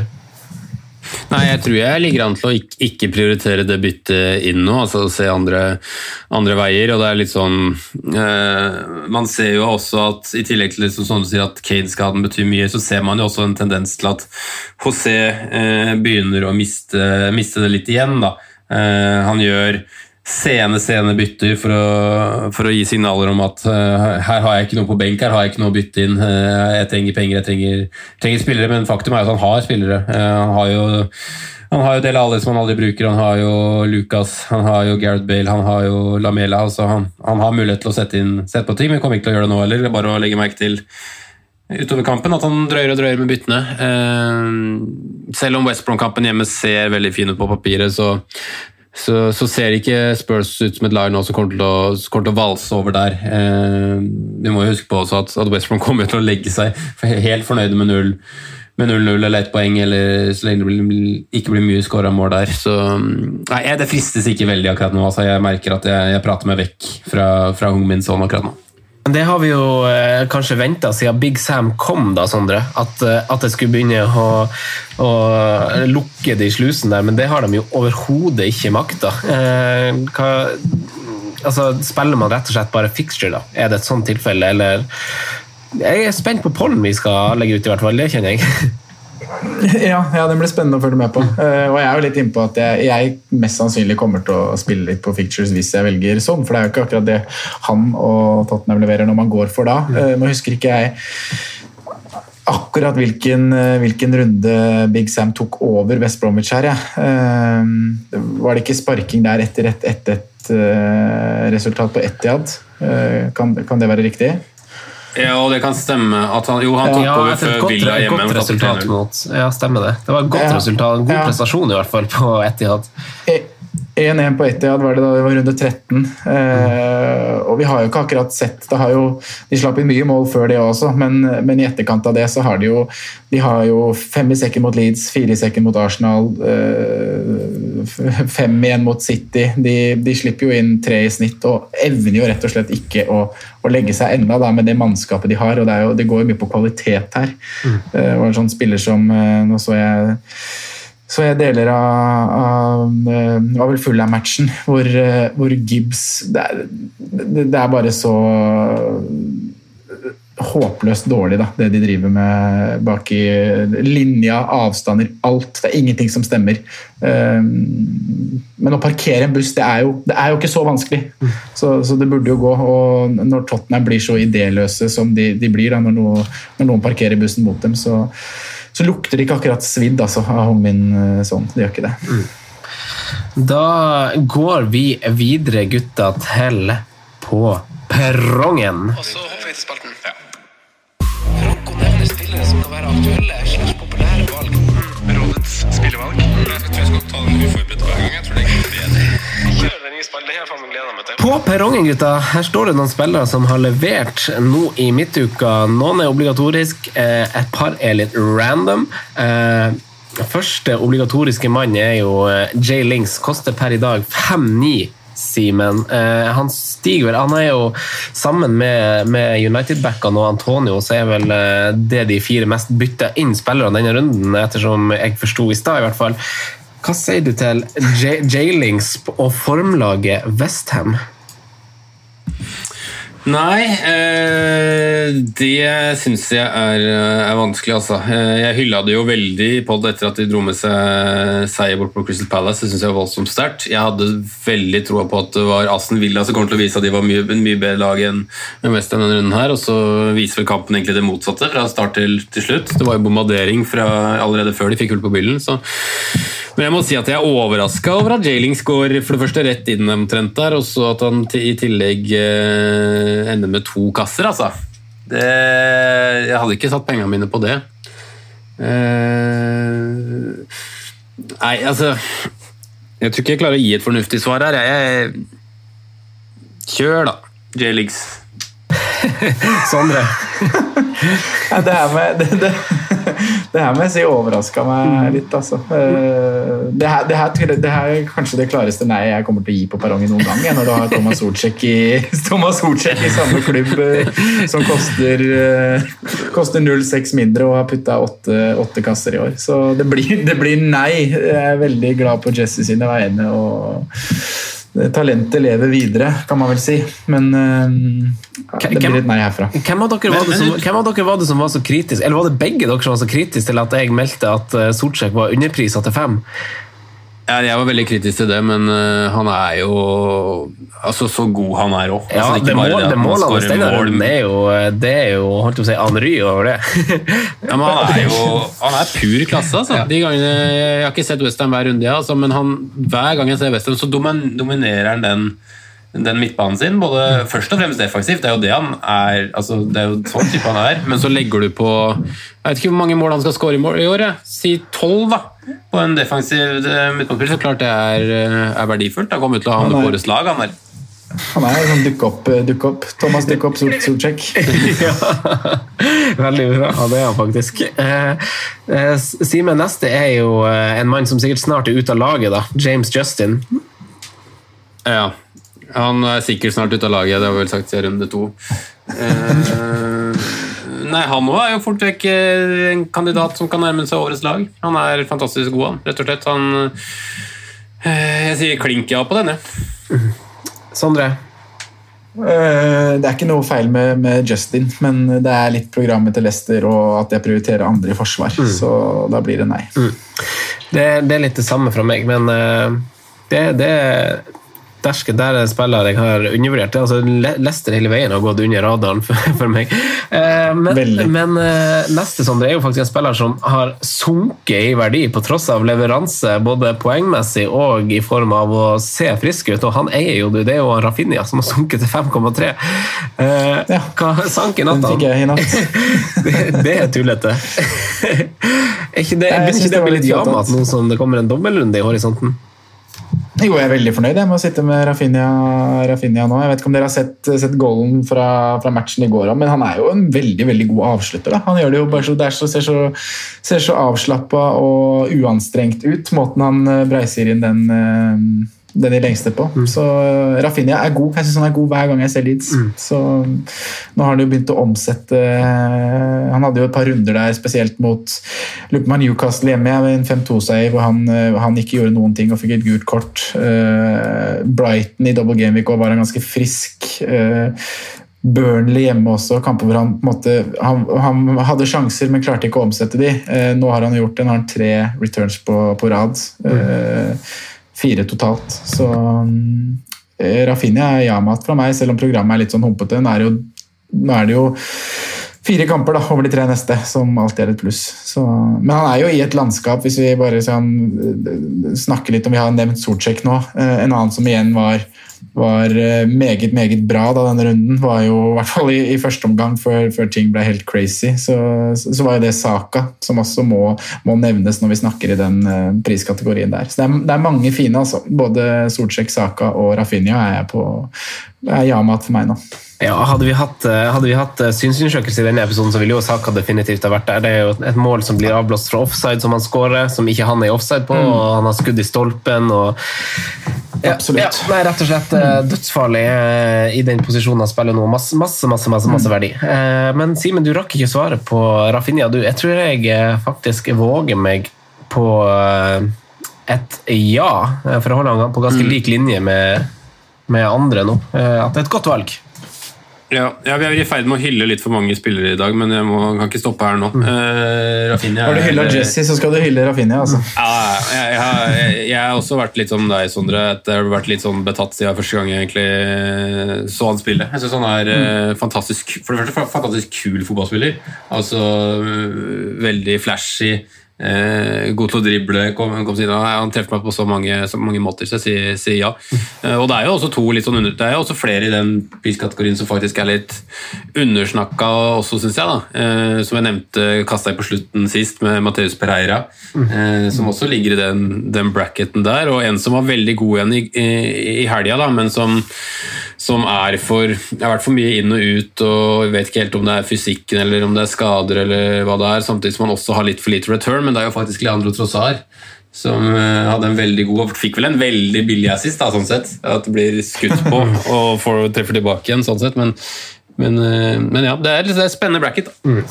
Nei, jeg tror jeg ligger an til å ikke prioritere det byttet inn nå, altså se andre, andre veier. og det er litt sånn eh, Man ser jo også at i tillegg til liksom, sånn du sier at Kane-skaden betyr mye, så ser man jo også en tendens til at José eh, begynner å miste, miste, det litt igjen. da. Eh, han gjør sene, sene bytter for å, for å, gi signaler om at uh, her har jeg ikke noe på benk, her har jeg ikke noe å bytte inn. Uh, jeg trenger penger, jeg trenger, trenger, spillere, men faktum er at han har spillere. Uh, han har jo han har jo Del Alli som han aldri bruker, han har jo Lucas, han har jo Gareth Bale, han har jo Lamela. Altså han, han, har mulighet til å sette, inn, sette på ting, men kommer ikke til å gjøre det nå heller. Bare å legge merke til utover kampen at han drøyer og drøyer med byttene. selv om West Brom-kampen hjemme ser veldig fin ut på papiret, så så, så, ser ikke Spurs ut som et lag nå som kommer til å, kommer til å valse over der. Eh, vi må jo huske på også at, at West Brom kommer til å legge seg helt fornøyde med 0-0 eller ett poeng, eller så lenge det ikke blir mye skåra mål der. Så nei, Det fristes ikke veldig akkurat nå. Altså, jeg merker at jeg, jeg prater meg vekk fra, fra Hung Min Son akkurat nå. Det har vi jo eh, kanskje venta siden Big Sam kom, da, Sondre. At, eh, at det skulle begynne å, å, lukke de slusene der, men det har de jo overhodet ikke makta. Eh, altså, spiller man rett og slett bare fixture, da? Er det et sånt tilfelle, eller Jeg er spent på pollen vi skal legge ut, i hvert fall. Det kjenner jeg. Ja, ja, den blir spennende å følge med på. Uh, og jeg er jo litt inne på at jeg, jeg, mest sannsynlig kommer til å spille litt på fictures hvis jeg velger sånn, for det er jo ikke akkurat det han og Tottenham leverer når man går for da. Uh, nå husker ikke jeg akkurat hvilken, uh, hvilken, runde Big Sam tok over West Bromwich her. Ja. var det ikke sparking der etter et, et, et resultat på Etiad? Kan, kan det være riktig? Ja, og det kan stemme at han, jo, han tok ja, over før Villa hjemme. Godt resultat mot, ja, stemmer det. Det var et godt ja. resultat, en god prestasjon i hvert fall på Etihad. 1-1 på Etiad var det da det var runde 13. Eh, og vi har jo ikke akkurat sett det har jo, De slapp inn mye mål før det også, men, men, i etterkant av det så har de jo de har jo fem i sekken mot Leeds, fire i sekken mot Arsenal, eh, fem igjen mot City. De, de, slipper jo inn tre i snitt og evner jo rett og slett ikke å, å legge seg enda da, med det mannskapet de har. og Det, jo, det går jo mye på kvalitet her. Mm. Eh, og en sånn spiller som eh, Nå så jeg så jeg deler av, av, eh, av vel Fulham-matchen, hvor, eh, hvor, Gibbs det er, det er, bare så håpløst dårlig, da, det de driver med bak i linja, avstander, alt. Det er ingenting som stemmer. Eh, men å parkere en buss, det er jo, det er jo ikke så vanskelig. Så, så, det burde jo gå. Og når Tottenham blir så idéløse som de, de blir da, når, noe, når noen parkerer bussen mot dem, så så lukter det ikke akkurat svidd altså, av min eh, sånn. Det gjør ikke det. Mm. Da går vi videre, gutta, til på perrongen. Og så hopper vi til spalten. Ja. Franco nevner spillere som kan være aktuelle slags populære valg. Rådets spillevalg. Jeg tror jeg skal perrongen, gutta. Her står det noen spillere som har levert nå i midtuka. Noen er obligatorisk, eh, et par er litt random. Eh, Første obligatoriske mann er jo eh, Jay Links. Koster per i dag 5-9. Simen. Uh, han stiger vel Han er jo sammen med, med United-backene og Antonio, så er vel uh, det de fire mest bytta inn spillere denne runden, ettersom jeg forsto i stad, i hvert fall. Hva sier du til J-Links og formlaget Westham? Nei, eh, det syns jeg er, er vanskelig, altså. Eh, Jeg hylla det jo veldig på det etter at de dro med seg seier bort på Crystal Palace. Det syns jeg var voldsomt sterkt. Jeg hadde veldig troa på at det var Aston Villa som kom til å vise at de var mye, mye bedre lag enn West denne runden her, og så viser vel kampen egentlig det motsatte fra start til, til slutt. Det var jo bombardering fra allerede før de fikk hull på byllen, så men jeg må si at jeg er overraska over at Jailings går for det første rett inn omtrent der, og så at han i tillegg eh, ender med to kasser, altså. Det, jeg hadde ikke satt pengene mine på det. Uh, nei, altså Jeg tror ikke jeg klarer å gi et fornuftig svar her. Jeg, kjør, da. Jailings. Sondre? Ja, det her med det, det, det her må jeg si overraska meg litt, altså. Eh, Det her, det, her, det her er kanskje det klareste nei jeg kommer til å gi på perrongen noen gang. Når du har Thomas Hortsek i, i samme klubb eh, som koster, eh, koster 0,6 mindre og har putta åtte kasser i år. Så det blir, det blir nei. Jeg er veldig glad på Jesse sine vegne. og Talentet lever videre, kan man vel si. Men uh, det blir et nei herfra. Hvem av, dere var det som, hvem av dere var det som var så kritisk Eller var det begge dere som var så kritiske til at jeg meldte at eh, Sortsjek var underprisa til fem? Ja, jeg var veldig kritisk til det, men øh, han er jo altså, så god han er òg. Ja, altså, det, mål, det målet hans denne runden er jo, det er jo holdt på å si, Henry over det. Ja, men han er jo han er pur klasse, altså. De gangene, jeg har ikke sett Western hver runde, ja, altså, men han, hver gang jeg ser Western, så dominerer han den, den midtbanen sin. Både først og fremst defensivt, det er jo det han er. Altså, det er jo sånn type han er. Men så legger du på Jeg vet ikke hvor mange mål han skal skåre i, mål, i år. jeg. Si tolv, da. På en defensiv eh. Så klart det er, eh, er verdifullt. Han kommer ut til å ha Han med årets lag. han der. Han er sånn dukk opp, dukk opp. Thomas dukk opp, Sort- ja. Veldig bra. Ja, det er han faktisk. Eh, eh, Simen, neste er jo eh, en mann som sikkert snart er ute av laget. da. James Justin. Ja. Han er sikkert snart ute av laget, det har vi vel sagt siden runde to. Eh, nei, han òg er jo fort vekk eh, en kandidat som kan nærme seg årets lag. Han er fantastisk god, han. Rett og slett. Han eh, Jeg sier klink ja på denne. Sondre? Eh, Det er ikke noe feil med, med Justin, men det er litt programmet til Leicester og at jeg prioriterer andre i forsvar, så da blir det nei. Det, det er litt det samme fra meg, men det, det Derske, der er en spiller jeg har undervurdert. Altså, Lester hele veien har gått under radaren for, for meg. Eh, men men eh, neste Sondre, er jo faktisk en spiller som har sunket i verdi på tross av leveranse, både poengmessig og i form av å se frisk ut. Og han eier jo det. Er jo Rafinha som har sunket til 5,3. Eh, Ja. Hva sank i Den natt? fikk jeg i natt. det, det er tullete. er ikke det, Nei, jeg ikke det det litt jamat jamete nå som det kommer en dobbeltrunde i horisonten? Jo, jeg er veldig fornøyd med å sitte med Rafinha, Rafinha nå. Jeg vet ikke om dere har sett, sett goalen fra, fra matchen i går, men han er jo en veldig veldig god avslutter. Da. Han gjør det jo bare så, det er så, ser så, ser så avslappa og uanstrengt ut, måten han eh, breiser inn den, den i lengste på. Så eh, Rafinha er god. Jeg syns han er god hver gang jeg ser Leeds. Så nå har han jo begynt å omsette eh, Han hadde jo et par runder der, spesielt mot det var Newcastle hjemme en 5-2-seier, hvor han, eh, han ikke gjorde noen ting og fikk et gult kort. Brighton i double game week også var han ganske frisk. Burnley hjemme også, kamper hvor han måte han, han hadde sjanser, men klarte ikke å omsette de. Nå har han gjort det, nå har han tre returns på, på rad. Eh, fire totalt. Så um, Rafinha er ja-mat fra meg, selv om programmet er litt sånn humpete. Nå er det jo, er det jo fire kamper da, over de tre neste, som alltid er et pluss. Så, men han er jo i et landskap, hvis vi bare sånn, eh, snakker litt om Vi har nevnt Sortsjek nå. eh, En annen som igjen var var eh, meget, meget bra da denne runden. Var jo i hvert fall i, i første omgang, før, før, ting ble helt crazy. Så, så, var jo det Saka, som også må, må, nevnes når vi snakker i den uh, priskategorien der. Så det er, det er, mange fine, altså. Både Solsjek, Saka og Rafinha er, på, er ja-mat for meg nå. Ja, Hadde vi hatt, eh, hadde vi hatt synsundersøkelse i denne episoden, så ville jo Saka definitivt ha vært der. Det er jo et mål som blir avblåst fra offside, som han skårer, som ikke han er i offside på. Mm. og Han har skudd i stolpen. og Absolutt. Ja, nei, rett og slett mm. dødsfarlig i den posisjonen han spiller nå. Masse, masse, masse, masse, masse mm. verdi. Men Simen, du rakk ikke svare på Rafinha. Du, jeg tror jeg faktisk våger meg på et ja, for å holde han på ganske mm. lik linje med, med andre nå. At det er et godt valg. Ja, ja, Vi er i ferd med å hylle litt for mange spillere i dag, men jeg må, kan ikke stoppe her nå. Uh, Rafinha, Har du hylla Jesse, så skal du hylle Rafinha. Altså. Ja, jeg, jeg, jeg, har også vært litt som deg, Sondre. Jeg har vært litt sånn betatt siden første gang jeg egentlig så han spille. Jeg synes han er uh, fantastisk, for det første fantastisk kul fotballspiller. Altså Veldig flashy. Eh, god til å drible. Kom, kom han treffer meg på så mange, så mange måter, så jeg sier, sier ja. Eh, og Det er jo også to litt sånn under, det er jo også flere i den priskategorien som faktisk er litt undersnakka også, syns jeg. da. Eh, som jeg nevnte, kasta jeg på slutten sist, med Mateus Pereira. Eh, som også ligger i den, den, bracketen der. Og en som var veldig god igjen i, i, i helga, men som som er for Jeg har vært for mye inn og ut og vet ikke helt om det er fysikken eller om det er skader eller hva det er, samtidig som man også har litt for lite return, men det er jo faktisk Leandro Trossar som eh, hadde en veldig god og fikk vel en veldig billig assist, da, sånn sett. At det blir skutt på og får treffer tilbake igjen, sånn sett. Men, men, eh, men ja, det er, det er spennende bracket. Mm.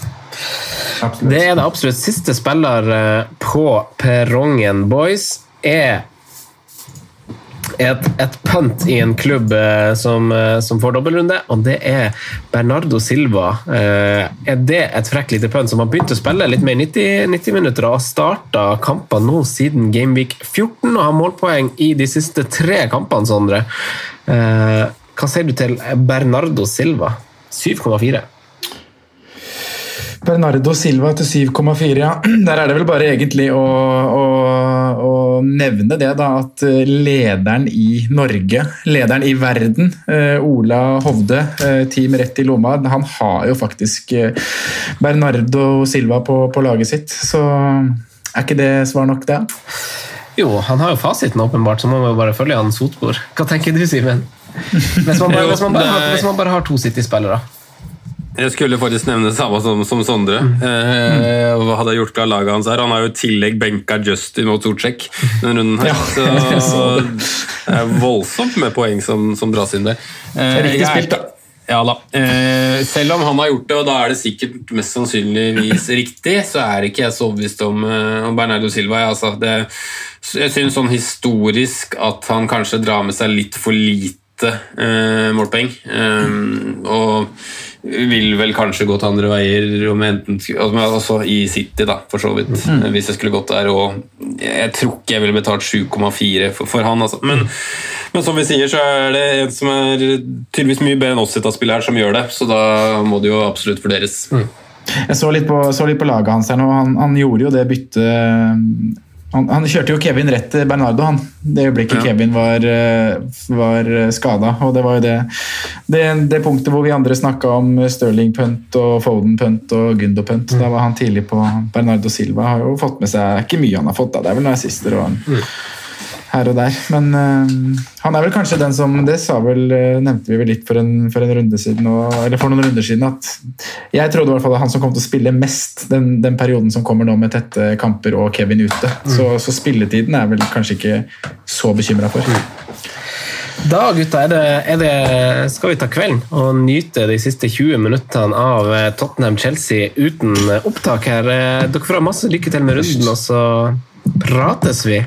Det er det absolutt. Siste spiller eh, på perrongen, boys, er et, et punt i en klubb eh, som, eh, som får dobbeltrunde, og det er Bernardo Silva. Eh, er det et frekk lite punt som har begynt å spille litt mer 90, 90 minutter og har starta kamper nå siden Gameweek 14 og har målpoeng i de siste tre kampene, Sondre. Hva sier du til Bernardo Silva? 7,4. Bernardo Silva til 7,4, ja. Der er det vel bare egentlig å, å, å, nevne det, da, at eh, lederen i Norge, lederen i verden, eh, Ola Hovde, eh, Team Rett i lomma, han har jo faktisk Bernardo Silva på, på laget sitt. Så er ikke det svar nok, det? Jo, han har jo fasiten, åpenbart, så må vi bare følge han sotbord. Hva tenker du, Simen? Hvis, hvis, hvis, hvis, man bare har to City-spillere? Jeg skulle faktisk nevne det samme som, som Sondre. Eh, hva hadde jeg gjort av laget hans her? Han har jo i tillegg benka Justin mot Torcek denne runden her. Ja, så det er voldsomt med poeng som, som dras inn der. Eh, Riktig spilt, da. Ja da. Eh, selv om han har gjort det, og da er det sikkert mest sannsynligvis riktig, så er ikke jeg så overbevist om, eh, om Bernardo Silva. Jeg, altså, det, jeg syns sånn historisk at han kanskje drar med seg litt for lite eh, målpoeng. Eh, og vil vel kanskje gå til andre veier, enten, også i City, da, for så vidt. Mm. Hvis jeg skulle gått der. Og jeg tror ikke jeg ville betalt 7,4 for, for, han. Altså. Men, men, som vi sier, så er det en som er tydeligvis mye bedre enn oss her som gjør det. Så da må det jo absolutt vurderes. Mm. Jeg så litt, på, så litt på laget hans her nå. Han, han gjorde jo det byttet han, han, kjørte jo Kevin rett til Bernardo, han. Det øyeblikket ja. Kevin var, eh, var skada. Og det var jo det, det, det, punktet hvor vi andre snakka om Stirling-punt og Foden-punt og Gundo-punt. Mm. Da var han tidlig på Bernardo Silva. Har jo fått med seg ikke mye han har fått, da. det er vel noen assister og han mm her og der. Men uh, han er vel kanskje den som Det sa vel, uh, nevnte vi vel litt for en, for en runde siden, og, eller for noen runder siden, at jeg trodde i hvert fall at han som kom til å spille mest den, den perioden som kommer nå med tette kamper og Kevin ute. Mm. Så, så, spilletiden er vel kanskje ikke så bekymra for. Da gutta, er det, er det, skal vi ta kvelden og nyte de siste 20 minuttene av eh, Tottenham-Chelsea uten opptak her. Dere får ha masse lykke til med runden, og så prates vi.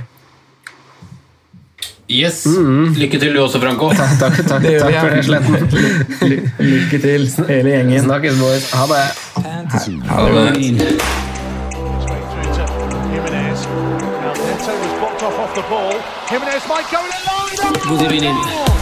Yes. Mm. Lykke til du også, Franco. Takk, takk, takk, takk for det, Sletten. Lykke til, hele gjengen. Snakkes, boys. Ha det. Ha det. God